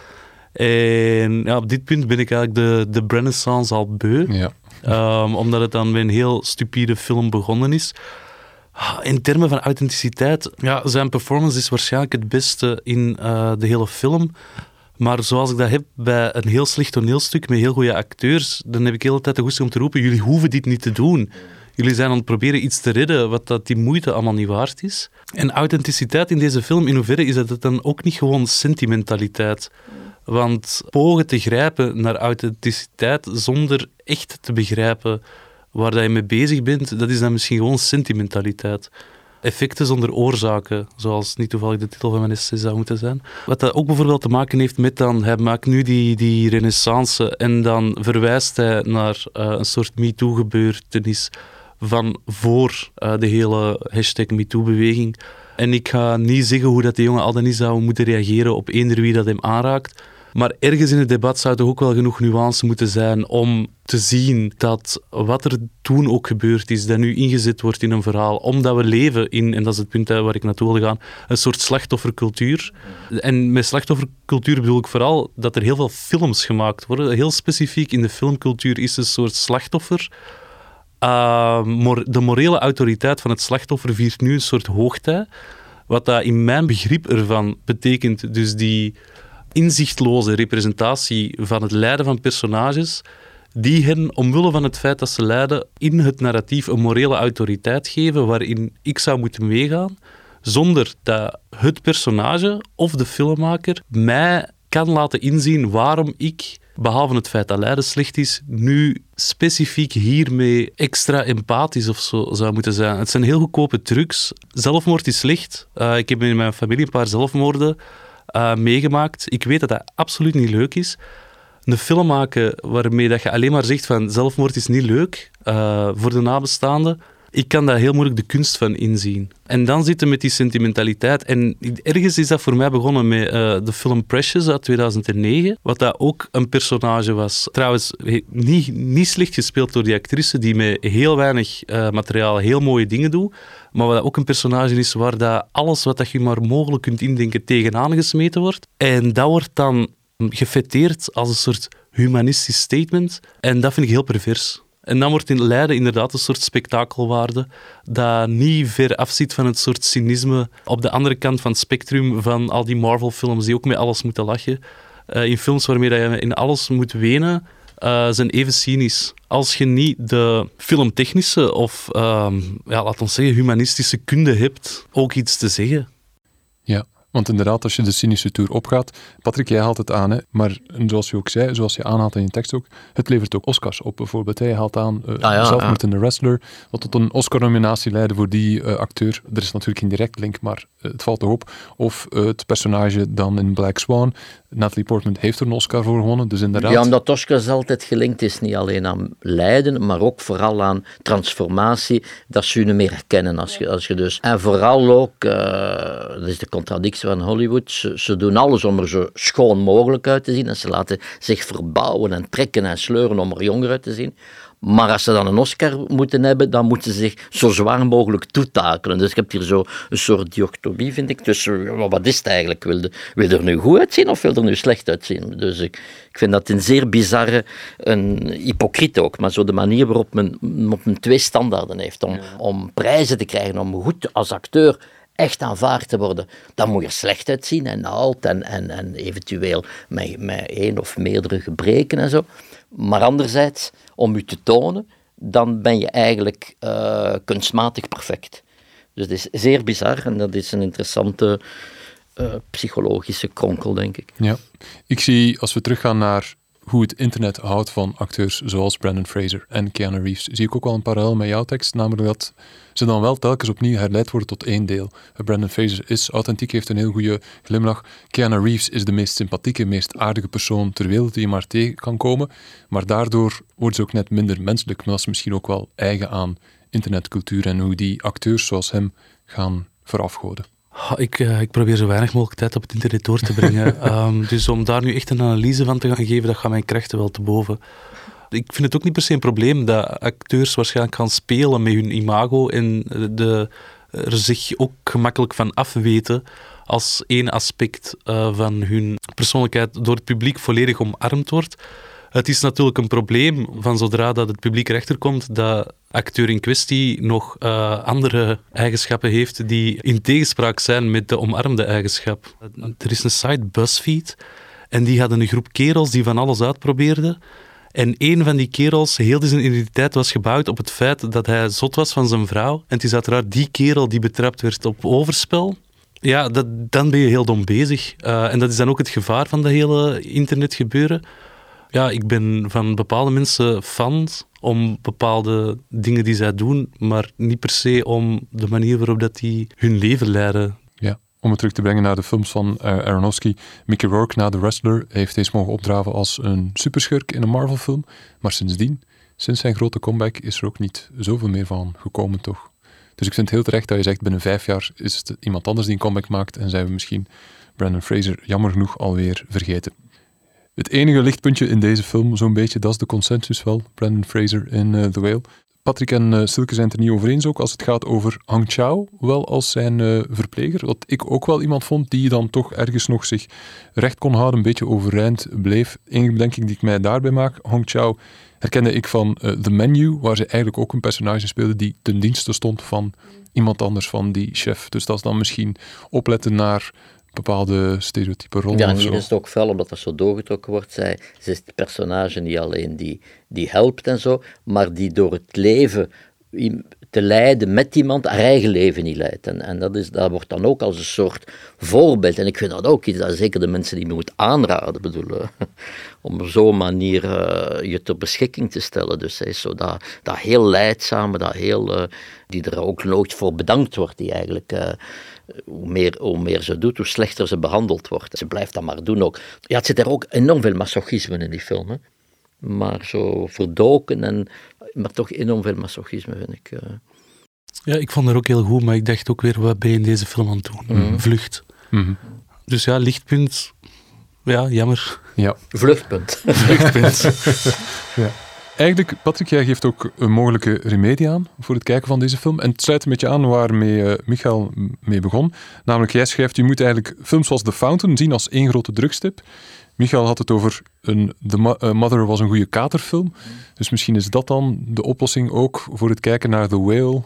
En ja, op dit punt ben ik eigenlijk de, de Renaissance al beu. Ja. Um, omdat het dan met een heel stupide film begonnen is. Ah, in termen van authenticiteit, ja, zijn performance is waarschijnlijk het beste in uh, de hele film. Maar zoals ik dat heb bij een heel slecht toneelstuk met heel goede acteurs, dan heb ik de hele tijd de goesting om te roepen, jullie hoeven dit niet te doen. Jullie zijn aan het proberen iets te redden wat dat die moeite allemaal niet waard is. En authenticiteit in deze film, in hoeverre is dat dan ook niet gewoon sentimentaliteit? Want pogen te grijpen naar authenticiteit zonder echt te begrijpen waar dat je mee bezig bent, dat is dan misschien gewoon sentimentaliteit. Effecten zonder oorzaken, zoals niet toevallig de titel van mijn essay zou moeten zijn. Wat dat ook bijvoorbeeld te maken heeft met dan, hij maakt nu die, die renaissance en dan verwijst hij naar uh, een soort MeToo-gebeurtenis van voor uh, de hele hashtag MeToo-beweging. En ik ga niet zeggen hoe dat die jongen al dan niet zou moeten reageren op eender wie dat hem aanraakt. Maar ergens in het debat zou er ook wel genoeg nuance moeten zijn om te zien dat wat er toen ook gebeurd is, dat nu ingezet wordt in een verhaal, omdat we leven in, en dat is het punt waar ik naartoe wil gaan, een soort slachtoffercultuur. En met slachtoffercultuur bedoel ik vooral dat er heel veel films gemaakt worden. Heel specifiek in de filmcultuur is een soort slachtoffer. Uh, de morele autoriteit van het slachtoffer viert nu een soort hoogtij. Wat dat in mijn begrip ervan betekent, dus die inzichtloze representatie van het lijden van personages, die hen, omwille van het feit dat ze lijden, in het narratief een morele autoriteit geven waarin ik zou moeten meegaan, zonder dat het personage of de filmmaker mij kan laten inzien waarom ik, behalve het feit dat lijden slecht is, nu specifiek hiermee extra empathisch of zo zou moeten zijn. Het zijn heel goedkope trucs. Zelfmoord is slecht. Uh, ik heb in mijn familie een paar zelfmoorden uh, meegemaakt. Ik weet dat dat absoluut niet leuk is. Een film maken waarmee dat je alleen maar zegt van zelfmoord is niet leuk uh, voor de nabestaanden, ik kan daar heel moeilijk de kunst van inzien. En dan zitten met die sentimentaliteit. En ergens is dat voor mij begonnen met uh, de film Precious uit 2009, wat dat ook een personage was. Trouwens, niet, niet slecht gespeeld door die actrice, die met heel weinig uh, materiaal heel mooie dingen doet. Maar wat dat ook een personage is waar dat alles wat dat je maar mogelijk kunt indenken tegenaan gesmeten wordt. En dat wordt dan gefeteerd als een soort humanistisch statement. En dat vind ik heel pervers. En dan wordt in Leiden inderdaad een soort spektakelwaarde dat niet ver afziet van het soort cynisme op de andere kant van het spectrum van al die Marvel-films die ook met alles moeten lachen. Uh, in films waarmee je in alles moet wenen, uh, zijn even cynisch. Als je niet de filmtechnische of, uh, ja, laat ons zeggen, humanistische kunde hebt, ook iets te zeggen. Ja. Want inderdaad, als je de cynische tour opgaat, Patrick, jij haalt het aan, hè, maar zoals je ook zei, zoals je aanhaalt in je tekst ook, het levert ook Oscars op. Bijvoorbeeld, hij haalt aan uh, ah, ja, zelfmoord ja. wrestler, wat tot een Oscar-nominatie leidde voor die uh, acteur. Er is natuurlijk geen direct link, maar uh, het valt erop. Of het personage dan in Black Swan, Natalie Portman heeft er een Oscar voor gewonnen, dus inderdaad... Ja, omdat Oscars altijd gelinkt is, niet alleen aan lijden, maar ook vooral aan transformatie, dat ze je meer herkennen als je, als je dus... En vooral ook, dat is de contradictie van Hollywood, ze, ze, doen alles om er zo schoon mogelijk uit te zien en ze laten zich verbouwen en trekken en sleuren om er jonger uit te zien. Maar als ze dan een Oscar moeten hebben, dan moeten ze zich zo zwaar mogelijk toetakelen. Dus je hebt hier zo een soort dichotomie, vind ik, tussen wat is het eigenlijk? Wil, de, wil er nu goed uitzien of wil er nu slecht uitzien? Dus ik, ik vind dat een zeer bizarre, een hypocriet ook, maar zo de manier waarop men, op men twee standaarden heeft om, om prijzen te krijgen, om goed als acteur echt aanvaard te worden, dan moet je slecht uitzien en oud en, en, en eventueel met, met één of meerdere gebreken en zo. Maar anderzijds, om je te tonen, dan ben je eigenlijk uh, kunstmatig perfect. Dus het is zeer bizar en dat is een interessante uh, psychologische kronkel, denk ik. Ja, ik zie als we teruggaan naar hoe het internet houdt van acteurs zoals Brandon Fraser en Keanu Reeves, zie ik ook wel een parallel met jouw tekst, namelijk dat ze dan wel telkens opnieuw herleid worden tot één deel. Brandon Fraser is authentiek, heeft een heel goede glimlach. Keanu Reeves is de meest sympathieke, meest aardige persoon ter wereld die je maar tegen kan komen, maar daardoor worden ze ook net minder menselijk, maar dat is misschien ook wel eigen aan internetcultuur en hoe die acteurs zoals hem gaan verafgoden. Ik, uh, ik, probeer zo weinig mogelijk tijd op het internet door te brengen. um, dus om daar nu echt een analyse van te gaan geven, dat gaat mijn krachten wel te boven. Ik vind het ook niet per se een probleem dat acteurs waarschijnlijk gaan spelen met hun imago en de, er zich ook gemakkelijk van afweten als één aspect uh, van hun persoonlijkheid door het publiek volledig omarmd wordt. Het is natuurlijk een probleem van zodra dat het publiek erachter komt dat acteur in kwestie nog uh, andere eigenschappen heeft die in tegenspraak zijn met de omarmde eigenschap. Er is een site BuzzFeed en die hadden een groep kerels die van alles uitprobeerden. En een van die kerels, heel zijn identiteit was gebouwd op het feit dat hij zot was van zijn vrouw. En het is uiteraard die kerel die betrapt werd op overspel. Ja, dat, dan ben je heel dom bezig. Uh, en dat is dan ook het gevaar van dat hele internetgebeuren ja, ik ben van bepaalde mensen fan om bepaalde dingen die zij doen, maar niet per se om de manier waarop dat die hun leven leiden. Ja, om het terug te brengen naar de films van uh, Aronofsky. Mickey Rourke na The Wrestler heeft eens mogen opdraven als een superschurk in een Marvel-film, maar sindsdien, sinds zijn grote comeback, is er ook niet zoveel meer van gekomen, toch? Dus ik vind het heel terecht dat je zegt, binnen vijf jaar is het iemand anders die een comeback maakt en zijn we misschien Brandon Fraser jammer genoeg alweer vergeten. Het enige lichtpuntje in deze film, zo'n beetje, dat is de consensus wel. Brandon Fraser in uh, The Whale. Patrick en uh, Silke zijn het er niet over eens ook als het gaat over Hang Chao, wel als zijn uh, verpleger. Wat ik ook wel iemand vond die dan toch ergens nog zich recht kon houden, een beetje overeind bleef. Enige bedenking die ik mij daarbij maak, Hang Chao herkende ik van The Menu, waar ze eigenlijk ook een personage speelde die ten dienste stond van iemand anders, van die chef. Dus dat is dan misschien opletten naar bepaalde stereotype rollen. Ja, en hier is het ook fel, omdat dat zo doorgetrokken wordt. Zij, ze is het personage niet alleen die, die helpt en zo, maar die door het leven te leiden met iemand haar eigen leven niet leidt. En, en dat, is, dat wordt dan ook als een soort voorbeeld. En ik vind dat ook iets dat zeker de mensen die me moet aanraden, bedoel, om op zo'n manier uh, je ter beschikking te stellen. Dus zij is zo dat, dat heel leidzame, dat heel, uh, die er ook nooit voor bedankt wordt, die eigenlijk... Uh, hoe meer, hoe meer ze doet, hoe slechter ze behandeld wordt. Ze blijft dat maar doen ook. Ja, het zit er ook enorm veel masochisme in die film. Hè? Maar zo verdoken, en, maar toch enorm veel masochisme vind ik. Uh... Ja, ik vond het ook heel goed, maar ik dacht ook weer, wat ben je in deze film aan het doen? Mm. Vlucht. Mm Dus ja, lichtpunt. Ja, jammer. Ja. Vluchtpunt. Vluchtpunt. ja. Eigenlijk, Patrick, jij geeft ook een mogelijke remedie aan voor het kijken van deze film. En het sluit een beetje aan waarmee uh, Michael mee begon. Namelijk, jij schrijft, je moet eigenlijk films zoals The Fountain zien als één grote drugstip. Michael had het over een, The uh, Mother was een goede katerfilm. Dus misschien is dat dan de oplossing ook voor het kijken naar The Whale.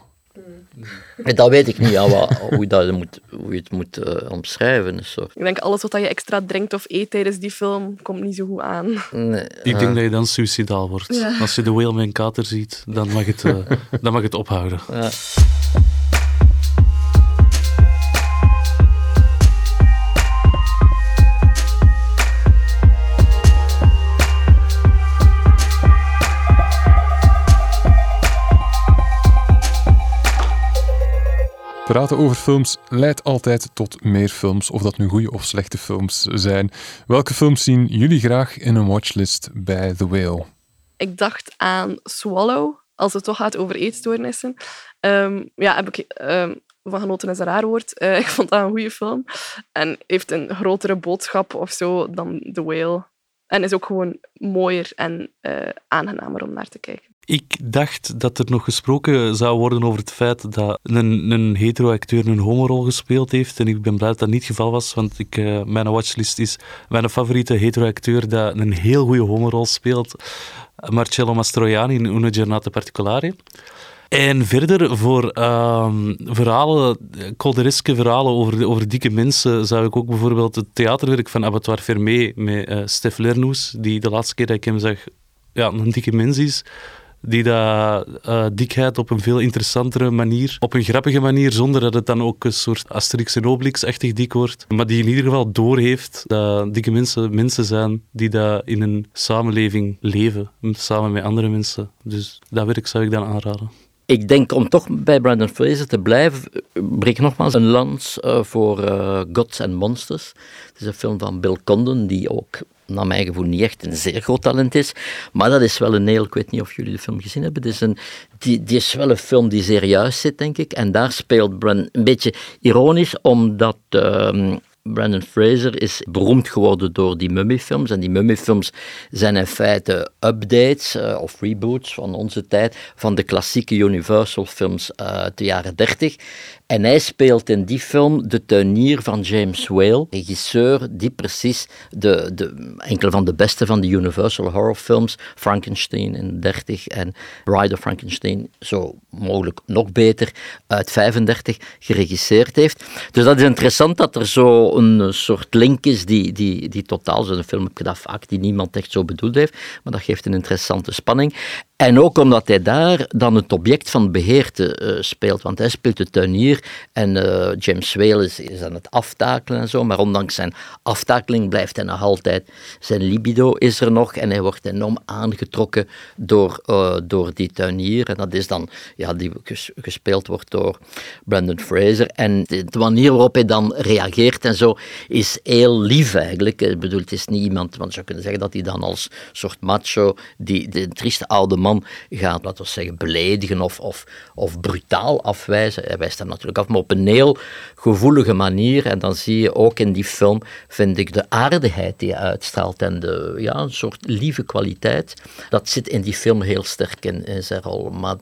Dat weet ik niet, ja, wat, hoe, je dat moet, hoe je het moet uh, omschrijven. Soort. Ik denk alles wat je extra drinkt of eet tijdens die film, komt niet zo goed aan. Nee, ik denk dat je dan suicidaal wordt. Ja. Als je The Whale met een kater ziet, dan mag het, uh, dan mag het ophouden. Ja. Praten over films leidt altijd tot meer films, of dat nu goede of slechte films zijn. Welke films zien jullie graag in een watchlist bij The Whale? Ik dacht aan Swallow, als het toch gaat over eetstoornissen. Um, ja, heb ik um, van genoten is een raar woord. Uh, ik vond dat een goede film. En heeft een grotere boodschap of zo dan The Whale. En is ook gewoon mooier en uh, aangenamer om naar te kijken. Ik dacht dat er nog gesproken zou worden over het feit dat een, een hetero-acteur een homorol gespeeld heeft. En ik ben blij dat dat niet het geval was, want ik, uh, mijn watchlist is mijn favoriete hetero-acteur dat een heel goede homorol speelt. Marcello Mastroianni in Una Giornata Particolare. En verder voor uh, verhalen, koldereske verhalen over, over dikke mensen, zou ik ook bijvoorbeeld het theaterwerk van Abattoir Fermé met uh, Stef Lernoes, die de laatste keer dat ik hem zag ja, een dikke mens is, die dat uh, dikheid op een veel interessantere manier, op een grappige manier, zonder dat het dan ook een soort Asterix en Obelix-achtig dik wordt, maar die in ieder geval doorheeft dat dikke mensen mensen zijn die dat in een samenleving leven, samen met andere mensen. Dus dat werk zou ik dan aanraden. Ik denk om toch bij Brandon Fraser te blijven, breek nogmaals een lans uh, voor uh, Gods and Monsters. Het is een film van Bill Condon, die ook naar mijn gevoel niet echt een zeer groot talent is. Maar dat is wel een heel, ik weet niet of jullie de film gezien hebben, is een, die, die is wel een film die zeer juist zit, denk ik. En daar speelt Brandon een beetje ironisch, omdat... Uh, Brandon Fraser is beroemd geworden door die mummiefilms. En die mummiefilms zijn in feite updates uh, of reboots van onze tijd van de klassieke Universal films uit de jaren 30. En hij speelt in die film de tuinier van James Whale, regisseur die precies de, de, enkele van de beste van de Universal horror films, Frankenstein in 30 en Bride of Frankenstein, zo mogelijk nog beter, uit 35 geregisseerd heeft. Dus dat is interessant dat er zo een soort link is die, die, die totaal, zo'n film heb ik vaak, die niemand echt zo bedoeld heeft, maar dat geeft een interessante spanning. En ook omdat hij daar dan het object van beheerte uh, speelt. Want hij speelt de tuinier en uh, James Whale is, aan het aftakelen en zo. Maar ondanks zijn aftakeling blijft hij nog altijd... Zijn libido is er nog en hij wordt enorm aangetrokken door, uh, door die tuinier. En dat is dan... Ja, die gespeeld wordt door Brandon Fraser. En de, de, manier waarop hij dan reageert en zo is heel lief eigenlijk. Ik bedoel, het is niet iemand... Want je zou kunnen zeggen dat hij dan als soort macho... Die, de trieste oude man gaat, laten we zeggen, beledigen of, of, of brutaal afwijzen. Hij wijst hem natuurlijk af, maar op een heel gevoelige manier. En dan zie je ook in die film, vind ik, de aardigheid die hij uitstraalt en de, ja, een soort lieve kwaliteit. Dat zit in die film heel sterk in, in zijn rol. Maar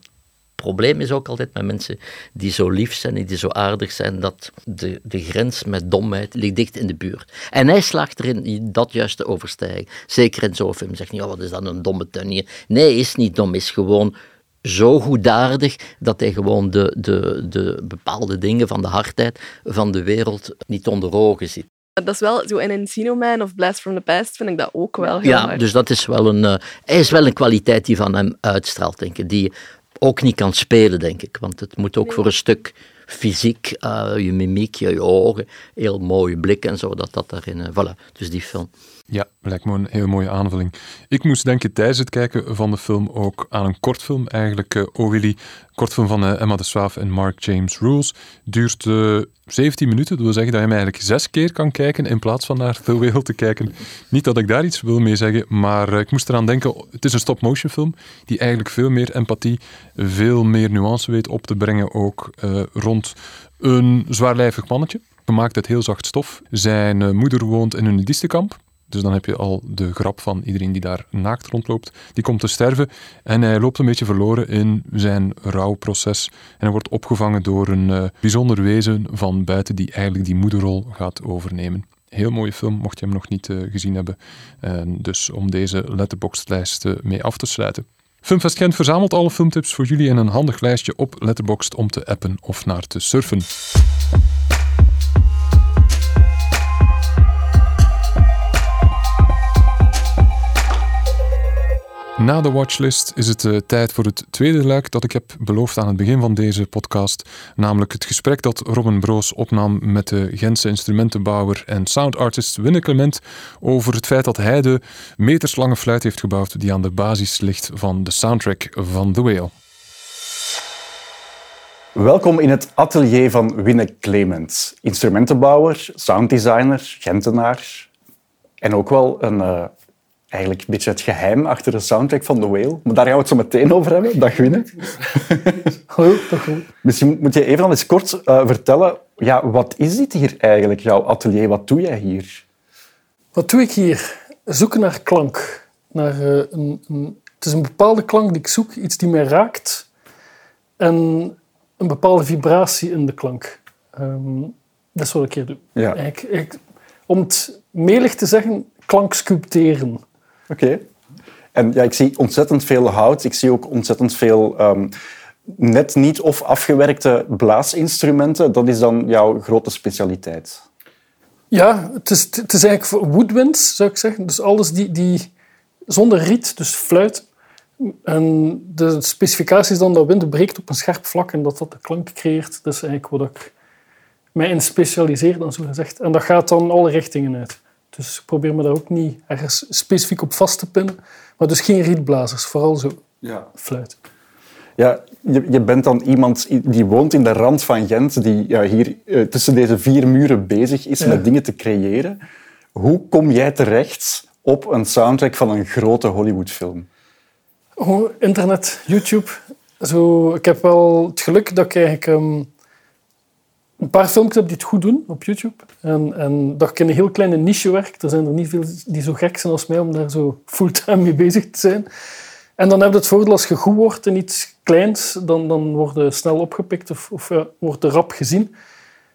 probleem is ook altijd met mensen die zo lief zijn en die zo aardig zijn, dat de, de grens met domheid ligt dicht in de buurt. En hij slaagt erin dat juist te overstijgen. Zeker in zo'n film. Zegt niet, oh, wat is dat een domme tuinier? Nee, is niet dom, is gewoon zo goedaardig dat hij gewoon de, de, de bepaalde dingen van de hardheid van de wereld niet onder ogen ziet. Dat is wel zo in Encino Man of Blast from the Past vind ik dat ook wel heel Ja, hard. dus dat is wel een, uh, hij is wel een kwaliteit die van hem uitstraalt, denk ik. Die ook niet kan spelen, denk ik. Want het moet ook Nee. voor een stuk fysiek, uh, je mimiek, je ogen, heel mooie blik en zo, dat dat daarin... Uh, voilà, dus die film. Ja, lijkt me een heel mooie aanvulling. Ik moest denken tijdens het kijken van de film ook aan een kortfilm, eigenlijk uh, Willy, kortfilm van uh, Emma de Swaaf en Mark James Rules. Duurt uh, 17 minuten, dat wil zeggen dat je hem eigenlijk zes keer kan kijken in plaats van naar The Whale te kijken. Niet dat ik daar iets wil mee zeggen, maar ik moest eraan denken, het is een stop-motion film die eigenlijk veel meer empathie, veel meer nuance weet op te brengen ook rond een zwaarlijvig mannetje. Gemaakt uit heel zacht stof. Zijn moeder woont in een nudistenkamp. Dus dan heb je al de grap van iedereen die daar naakt rondloopt. Die komt te sterven en hij loopt een beetje verloren in zijn rouwproces. En hij wordt opgevangen door een uh, bijzonder wezen van buiten die eigenlijk die moederrol gaat overnemen. Heel mooie film, mocht je hem nog niet uh, gezien hebben. En dus om deze letterboxdlijst uh, mee af te sluiten. Filmfest Gent verzamelt alle filmtips voor jullie in een handig lijstje op Letterboxd om te appen of naar te surfen. Na de watchlist is het uh, tijd voor het tweede luik dat ik heb beloofd aan het begin van deze podcast. Namelijk het gesprek dat Robin Broos opnam met de Gentse instrumentenbouwer en soundartist Winne Clement over het feit dat hij de meterslange fluit heeft gebouwd die aan de basis ligt van de soundtrack van The Whale. Welkom in het atelier van Winne Clement. Instrumentenbouwer, sounddesigner, Gentenaar en ook wel een... Uh eigenlijk een beetje het geheim achter de soundtrack van The Whale. Maar daar gaan we het zo meteen over hebben. Dag Winne. Hallo, dag goed. Misschien moet je even al eens kort uh, vertellen, ja, wat is dit hier eigenlijk, jouw atelier? Wat doe jij hier? Wat doe ik hier? Zoeken naar klank. Naar, uh, een, een, het is een bepaalde klank die ik zoek, iets die mij raakt. En een bepaalde vibratie in de klank. Um, dat is wat ik hier doe. Ja. Ik, ik, om het melig te zeggen, klank sculpteren. Oké. En ja, ik zie ontzettend veel hout. Ik zie ook ontzettend veel um, net niet of afgewerkte blaasinstrumenten. Dat is dan jouw grote specialiteit. Ja, het is, het is eigenlijk woodwinds, zou ik zeggen. Dus alles die, die zonder riet, dus fluit. En de specificatie is dan dat wind breekt op een scherp vlak en dat dat de klank creëert. Dat is eigenlijk wat ik mij in specialiseer, dan zo gezegd. En dat gaat dan alle richtingen uit. Dus ik probeer me daar ook niet ergens specifiek op vast te pinnen. Maar dus geen rietblazers, vooral zo ja. fluit. Ja, je, je bent dan iemand die woont in de rand van Gent, die ja, hier uh, tussen deze vier muren bezig is ja. met dingen te creëren. Hoe kom jij terecht op een soundtrack van een grote Hollywoodfilm? Oh, internet, YouTube. Zo, ik heb wel het geluk dat ik eigenlijk... Um, een paar filmpjes heb die het goed doen op YouTube. En, en dat ik in een heel kleine niche werk. Er zijn er niet veel die zo gek zijn als mij om daar zo fulltime mee bezig te zijn. En dan heb je het voordeel als je goed wordt in iets kleins, dan, dan word je snel opgepikt of, of wordt er rap gezien.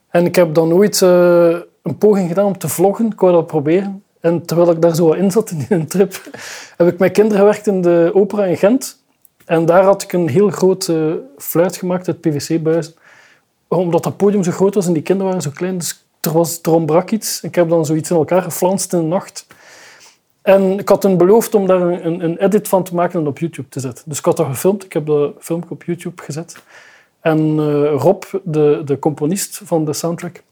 En ik heb dan ooit uh, een poging gedaan om te vloggen. Ik wou dat proberen. En terwijl ik daar zo in zat in een trip, heb ik met kinderen gewerkt in de opera in Gent. En daar had ik een heel grote fluit gemaakt uit PVC-buizen omdat dat podium zo groot was en die kinderen waren zo klein, dus er, was, er ontbrak iets. Ik heb dan zoiets in elkaar geflanst in de nacht. En ik had hun beloofd om daar een, een edit van te maken en op YouTube te zetten. Dus ik had dat gefilmd. Ik heb dat filmpje op YouTube gezet. En uh, Rob, de, de componist van de soundtrack,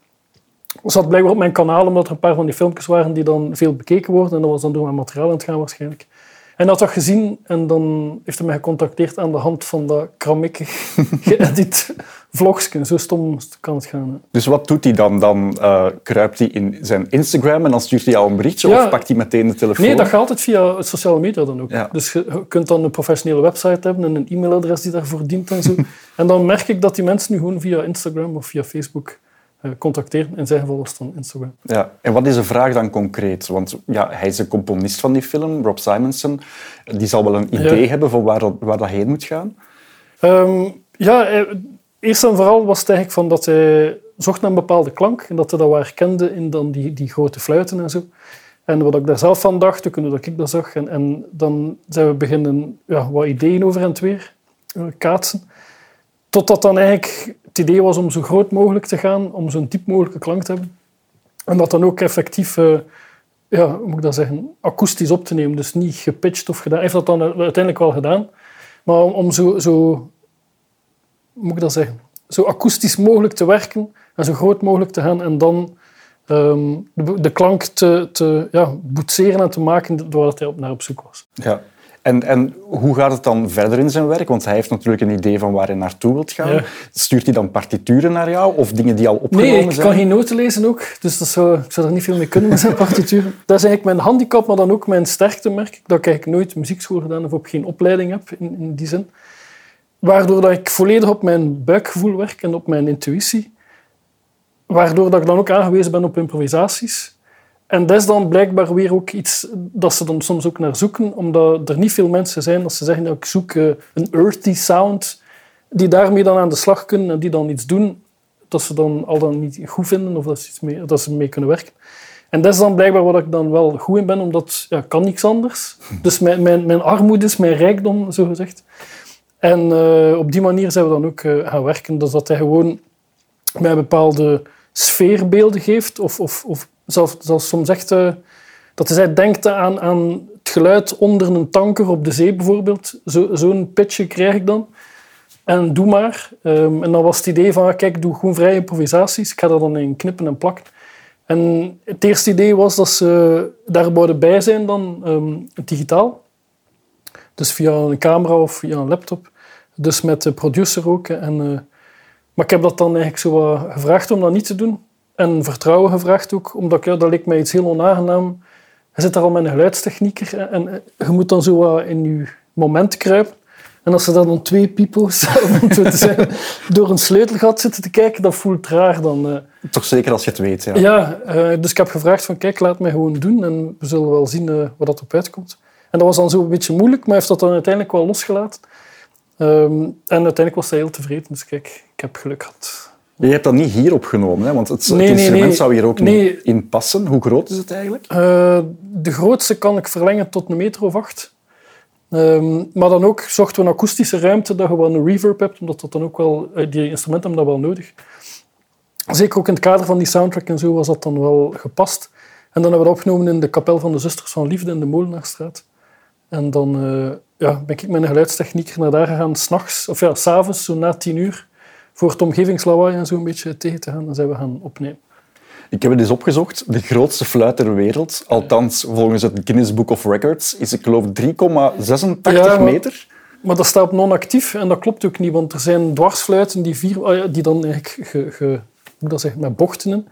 zat blijkbaar op mijn kanaal, omdat er een paar van die filmpjes waren die dan veel bekeken worden. En dat was dan door mijn materiaal aan het gaan waarschijnlijk. En had dat gezien en dan heeft hij mij gecontacteerd aan de hand van dat kramikkig geëdit vlogsken. Zo stom kan het gaan. Dus wat doet hij dan? Dan eh, kruipt hij in zijn Instagram en dan stuurt hij jou een berichtje Ja. of pakt hij meteen de telefoon? Nee, dat gaat altijd via sociale media dan ook. Ja. Dus je kunt dan een professionele website hebben en een e-mailadres die daarvoor dient en zo. en dan merk ik dat die mensen nu gewoon via Instagram of via Facebook eh, contacteren. In zijn geval was het dan Instagram. Ja. En wat is de vraag dan concreet? Want ja, hij is de componist van die film, Rob Simonson. Die zal wel een idee Ja. hebben van waar dat, waar dat heen moet gaan. Ehm, ja, eh, eerst en vooral was het eigenlijk van dat hij zocht naar een bepaalde klank en dat hij dat wel herkende in dan die, die grote fluiten en zo. En wat ik daar zelf van dacht, ook dat ik dat zag. En, en dan zijn we beginnen ja, wat ideeën over en het weer eh, kaatsen. Totdat dan eigenlijk het idee was om zo groot mogelijk te gaan, om zo'n diep mogelijke klank te hebben. En dat dan ook effectief, eh, ja, hoe moet ik dat zeggen, akoestisch op te nemen. Dus niet gepitcht of gedaan. Hij heeft dat dan uiteindelijk wel gedaan. Maar om, om zo, zo, moet ik dat zeggen, zo akoestisch mogelijk te werken en zo groot mogelijk te gaan en dan ehm, de, de klank te, te ja, boetseren en te maken waar dat hij op, naar op zoek was. Ja. En, en hoe gaat het dan verder in zijn werk? Want hij heeft natuurlijk een idee van waar hij naartoe wilt gaan. Ja. Stuurt hij dan partituren naar jou of dingen die al opgenomen Nee, ik zijn? kan geen noten lezen ook, dus dat zou, ik zou er niet veel mee kunnen met zijn partituur. Dat is eigenlijk mijn handicap, maar dan ook mijn sterkte, merk ik. Dat ik eigenlijk nooit muziekschool gedaan heb of geen opleiding heb in, in die zin. Waardoor dat ik volledig op mijn buikgevoel werk en op mijn intuïtie. Waardoor dat ik dan ook aangewezen ben op improvisaties. En dat is dan blijkbaar weer ook iets dat ze dan soms ook naar zoeken, omdat er niet veel mensen zijn dat ze zeggen, nou, ik zoek eh, een earthy sound, die daarmee dan aan de slag kunnen en die dan iets doen dat ze dan al dan niet goed vinden of dat ze, iets mee, dat ze mee kunnen werken. En dat is dan blijkbaar wat ik dan wel goed in ben, omdat ja, kan niks anders. Dus mijn, mijn, mijn armoede is mijn rijkdom, zo gezegd. En eh, op die manier zijn we dan ook eh, gaan werken. Dus dat hij gewoon mij bepaalde sfeerbeelden geeft. Of, of, of zelfs, soms echt... eh, dat hij denkt aan, aan het geluid onder een tanker op de zee bijvoorbeeld. Zo- Zo'n pitje krijg ik dan. En doe maar. Ehm, en dan was het idee van, kijk, doe gewoon vrije improvisaties. Ik ga dat dan in knippen en plakken. En het eerste idee was dat ze daar zouden bij zijn dan ehm, digitaal. Dus via een camera of via een laptop. Dus met de producer ook. En, eh, maar ik heb dat dan eigenlijk zo gevraagd om dat niet te doen. En vertrouwen gevraagd ook, omdat ja, dat leek mij iets heel onaangenaam. Je zit daar al met een geluidstechnieker en, en je moet dan zo wat in je moment kruipen. En als er dan twee pipo's, zeggen, door een sleutelgat zitten te kijken, dat voelt raar dan. eh. Toch zeker als je het weet. Ja. Ja, eh, dus ik heb gevraagd van kijk, laat mij gewoon doen en we zullen wel zien eh, wat dat op uitkomt. En dat was dan zo een beetje moeilijk, maar hij heeft dat dan uiteindelijk wel losgelaten. Ehm, en uiteindelijk was hij heel tevreden, dus kijk, ik heb geluk gehad. Je hebt dat niet hier opgenomen, hè? want het, Nee, het instrument nee. zou hier ook niet in passen. Hoe groot is het eigenlijk? Eh, de grootste kan ik verlengen tot een meter of acht. Ehm, maar dan ook zochten we een akoestische ruimte, dat je wel een reverb hebt, omdat dat dan ook wel, eh, die instrumenten hebben dat wel nodig. Zeker ook in het kader van die soundtrack en zo was dat dan wel gepast. En dan hebben we dat opgenomen in de kapel van de Zusters van Liefde in de Molenaarstraat. En dan eh, ja, ben ik met een geluidstechnieker naar daar gegaan, s'nachts, of ja, s'avonds, zo na tien uur, voor het omgevingslawaai en zo een beetje tegen te gaan. En zijn we gaan opnemen. Ik heb het eens opgezocht. De grootste fluit ter wereld, althans volgens het Guinness Book of Records, is ik geloof 3,86 Ja, meter. Maar dat staat non-actief en dat klopt ook niet, want er zijn dwarsfluiten die, vier, ah die dan eigenlijk ge, ge- hoe dat zeggen, met bochten in.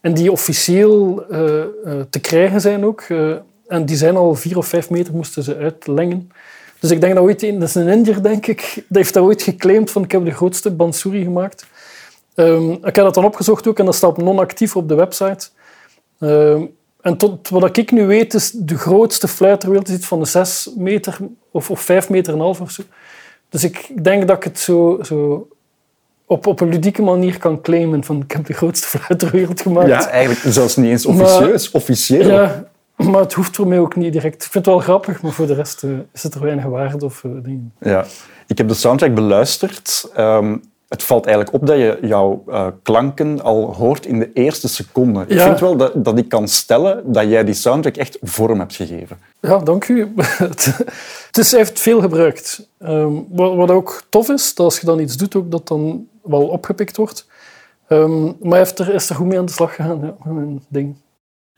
En die officieel eh, eh, te krijgen zijn ook. eh, en die zijn al vier of vijf meter moesten ze uitlengen. Dus ik denk dat ooit een, dat is een Indiër, denk ik, die heeft dat ooit geclaimd van ik heb de grootste bansuri gemaakt. Ehm, ik heb dat dan opgezocht ook en dat staat non-actief op de website. Ehm, en tot wat ik nu weet, is de grootste fluit ter wereld is iets van de 6 meter of, of 5 meter en half of zo. Dus ik denk dat ik het zo, zo op, op een ludieke manier kan claimen van ik heb de grootste fluit ter wereld gemaakt. Ja, eigenlijk zelfs niet eens Maar- officieus. Officieel. Ja, maar het hoeft voor mij ook niet direct. Ik vind het wel grappig, maar voor de rest eh, is het er weinig waarde of eh, dingen. Ja. Ik heb de soundtrack beluisterd. Ehm, het valt eigenlijk op dat je jouw eh, klanken al hoort in de eerste seconde. Ik vind wel dat, dat ik kan stellen dat jij die soundtrack echt vorm hebt gegeven. Ja, dank u. het, is, hij heeft veel gebruikt. Ehm, wat, wat ook tof is, dat als je dan iets doet, ook dat dan wel opgepikt wordt. Ehm, maar hij heeft er, is er goed mee aan de slag gegaan, ja, mijn ding.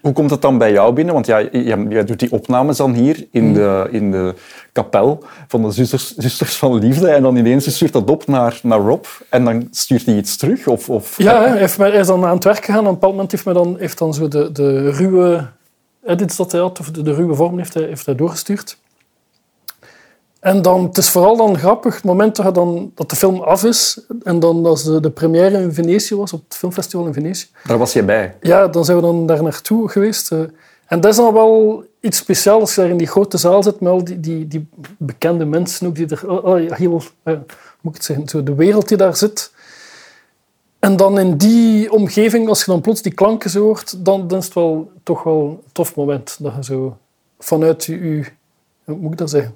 Hoe komt het dan bij jou binnen? Want ja, jij, jij doet die opnames dan hier in de, in de kapel van de zusters, zusters van Liefde en dan ineens stuurt dat op naar, naar Rob en dan stuurt hij iets terug? Of, of... Ja, hij, heeft hij is dan aan het werk gegaan en op een bepaald moment heeft, mij dan, heeft dan zo de, de ruwe edits dat hij had, of de, de ruwe vorm heeft hij, heeft hij doorgestuurd. En dan, het is vooral dan grappig, het moment dat, dan, dat de film af is en dan als de, de première in Venetië was, op het filmfestival in Venetië. Daar was je bij? Ja, dan zijn we dan daar naartoe geweest. eh. En dat is dan wel iets speciaals als je daar in die grote zaal zit met al die, die, die bekende mensen ook, die er oh, oh, heel, eh, hoe moet ik het zeggen, zo de wereld die daar zit. En dan in die omgeving, als je dan plots die klanken zo hoort, dan, dan is het wel toch wel een tof moment. Dat je zo vanuit je- hoe moet ik dat zeggen,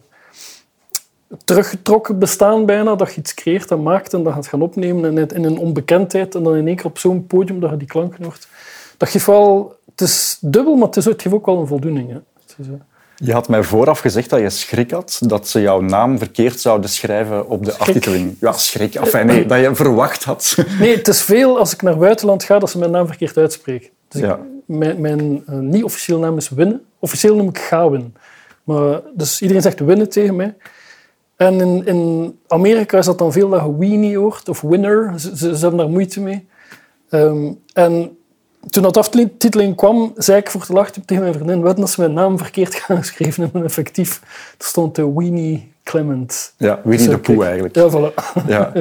teruggetrokken bestaan bijna, dat je iets creëert en maakt en dat gaat gaan opnemen in, in een onbekendheid en dan in één keer op zo'n podium dat je die klanken hoort. Dat geeft wel... Het is dubbel, maar het, is, het geeft ook wel een voldoening. Hè. Is, eh, Je had mij vooraf gezegd dat je schrik had dat ze jouw naam verkeerd zouden schrijven op de Schrik. aftiteling. Ja, schrik. Enfin, nee, dat je verwacht had. Nee, het is veel als ik naar buitenland ga dat ze mijn naam verkeerd uitspreken. Dus ik- mijn mijn eh, niet-officieel naam is Winnen. Officieel noem ik Gawin. Maar, dus iedereen zegt Winnen tegen mij. En in, in Amerika is dat dan veel dat je Weenie hoort, of Winner. Ze, ze, ze hebben daar moeite mee. Ehm, en toen dat aftiteling kwam, zei ik voor te lachen tegen mijn vriendin, wat als ze mijn naam verkeerd gaan geschreven hebben, effectief. Er stond de Weenie Clement. Ja, Winnie Zo, de Pooh kijk. eigenlijk. Ja, voilà. Ja.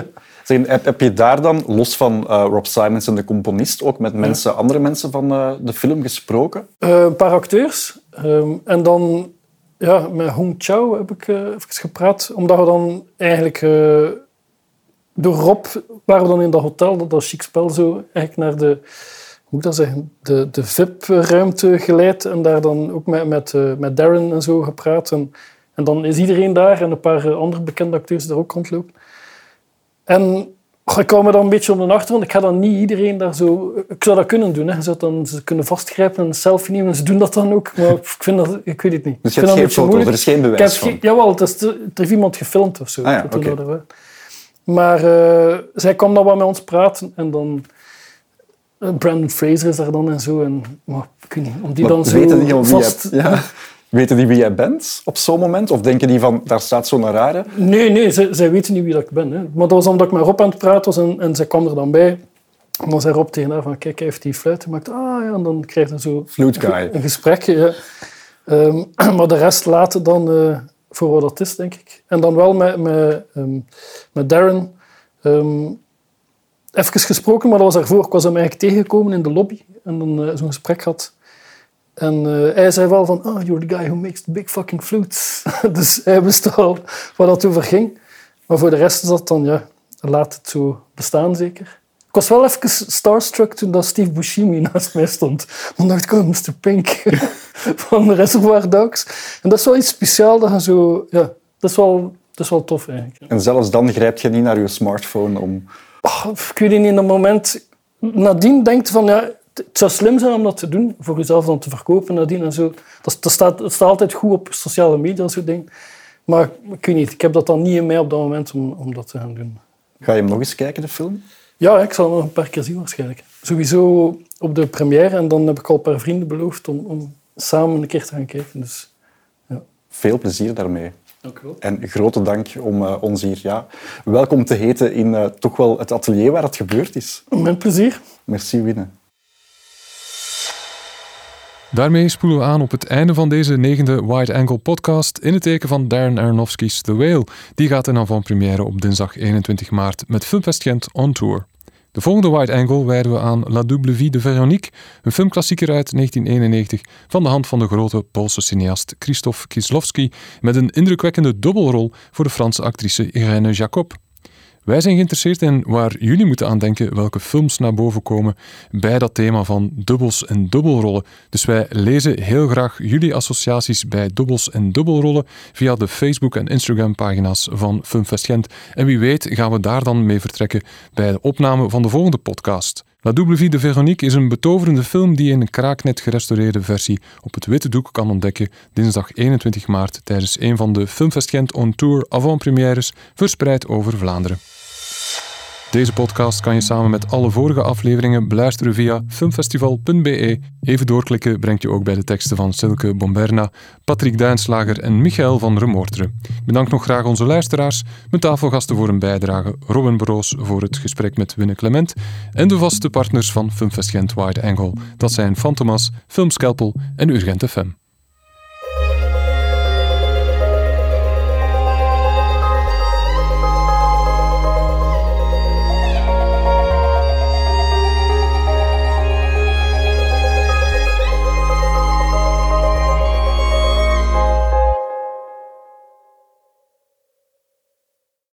Zeg, heb, je daar dan, los van eh, Rob Simonson, de componist, ook met mensen, andere mensen van eh, de film gesproken? Eh, een paar acteurs. Ehm, en dan ja, met Hong Chao heb ik eh, even gepraat. Omdat we dan eigenlijk... eh, door Rob waren we dan in dat hotel, dat, dat chic spel, zo eigenlijk naar de... Hoe ik dat zeggen? De, de VIP-ruimte geleid. En daar dan ook met, met, eh, met Darren en zo gepraat. En, en dan is iedereen daar en een paar andere bekende acteurs daar ook rondlopen. En ik kwam me dan een beetje om de achtergrond. Ik ga dan niet iedereen daar zo... Ik zou dat kunnen doen. Hè. Je zou dan ze kunnen vastgrijpen en een selfie nemen. En ze doen dat dan ook. Maar ik vind dat... Ik weet het niet. Dus je ik hebt geen foto, beetje er is geen Ik heb bewijs van. jawel, het is, er heeft iemand gefilmd of zo. Ah ja. Maar eh, zij kwam dan wat met ons praten. En dan... eh, Brandon Fraser is daar dan en zo. En, maar ik weet niet, om die Maar dan zo weten vast... ja. Weten die wie jij bent op zo'n moment? Of denken die van, daar staat zo'n rare? Nee, nee, zij, zij weten niet wie dat ik ben. Hè. Maar dat was omdat ik met Rob aan het praten was en, en zij kwam er dan bij. En dan zei Rob tegen haar van, kijk, hij heeft die fluit gemaakt. Ah ja, en dan krijg je zo een gesprekje. Ja. Ehm, maar de rest laten dan eh, voor wat dat is, denk ik. En dan wel met, met, ehm, met Darren. ehm, even gesproken, maar dat was daarvoor. Ik was hem eigenlijk tegengekomen in de lobby en dan eh, zo'n gesprek gehad. En eh, hij zei wel van, oh, you're the guy who makes the big fucking flutes. dus hij wist al waar dat over ging. Maar voor de rest is dat dan, ja, laat het zo bestaan zeker. Ik was wel even starstruck toen dat Steve Buscemi naast mij stond. Dan dacht ik, oh, Mr. Pink van Reservoir Dogs. En dat is wel iets speciaals dat je zo... Ja, dat is wel, dat is wel tof eigenlijk. En zelfs dan grijp je niet naar je smartphone om... Oh, ik weet niet, in dat moment... Nadien denkt van, ja, het zou slim zijn om dat te doen, voor jezelf dan te verkopen nadien en zo. Dat, dat, staat, dat staat altijd goed op sociale media en zo dingen. Maar ik weet niet, ik heb dat dan niet in mij op dat moment om, om dat te gaan doen. Ga je hem nog eens kijken, de film? Ja, ik zal hem nog een paar keer zien waarschijnlijk. Sowieso op de première en dan heb ik al een paar vrienden beloofd om, om samen een keer te gaan kijken. Dus Veel plezier daarmee. dank u wel. En grote dank om eh, ons hier ja, welkom te heten in eh, toch wel het atelier waar het gebeurd is. Met plezier. Merci, Winne. Daarmee spoelen we aan op het einde van deze negende Wide Angle podcast in het teken van Darren Aronofsky's The Whale. Die gaat in avant-première op dinsdag 21 maart met Filmfest Gent on tour. De volgende Wide Angle wijden we aan La Double Vie de Veronique, een filmklassieker uit 1991 van de hand van de grote Poolse cineast Krzysztof Kieslowski met een indrukwekkende dubbelrol voor de Franse actrice Irene Jacob. Wij zijn geïnteresseerd in waar jullie moeten aan denken welke films naar boven komen bij dat thema van dubbels en dubbelrollen. Dus wij lezen heel graag jullie associaties bij dubbels en dubbelrollen via de Facebook- en Instagram-pagina's van Filmfest Gent. En wie weet gaan we daar dan mee vertrekken bij de opname van de volgende podcast. La Double Vie de Veronique is een betoverende film die in een kraaknet gerestaureerde versie op het witte doek kan ontdekken dinsdag 21 maart tijdens een van de Filmfest Gent On Tour avant-premières verspreid over Vlaanderen. Deze podcast kan je samen met alle vorige afleveringen beluisteren via filmfestival.be. Even doorklikken brengt je ook bij de teksten van Silke Bomberna, Patrick Duinslager en Michael van Remoorteren. Bedank nog graag onze luisteraars, mijn tafelgasten voor een bijdrage, Robin Broos voor het gesprek met Winne Clement en de vaste partners van Filmfest Gent Wide Angle. Dat zijn Fantomas, Filmscalpel en Urgent FM.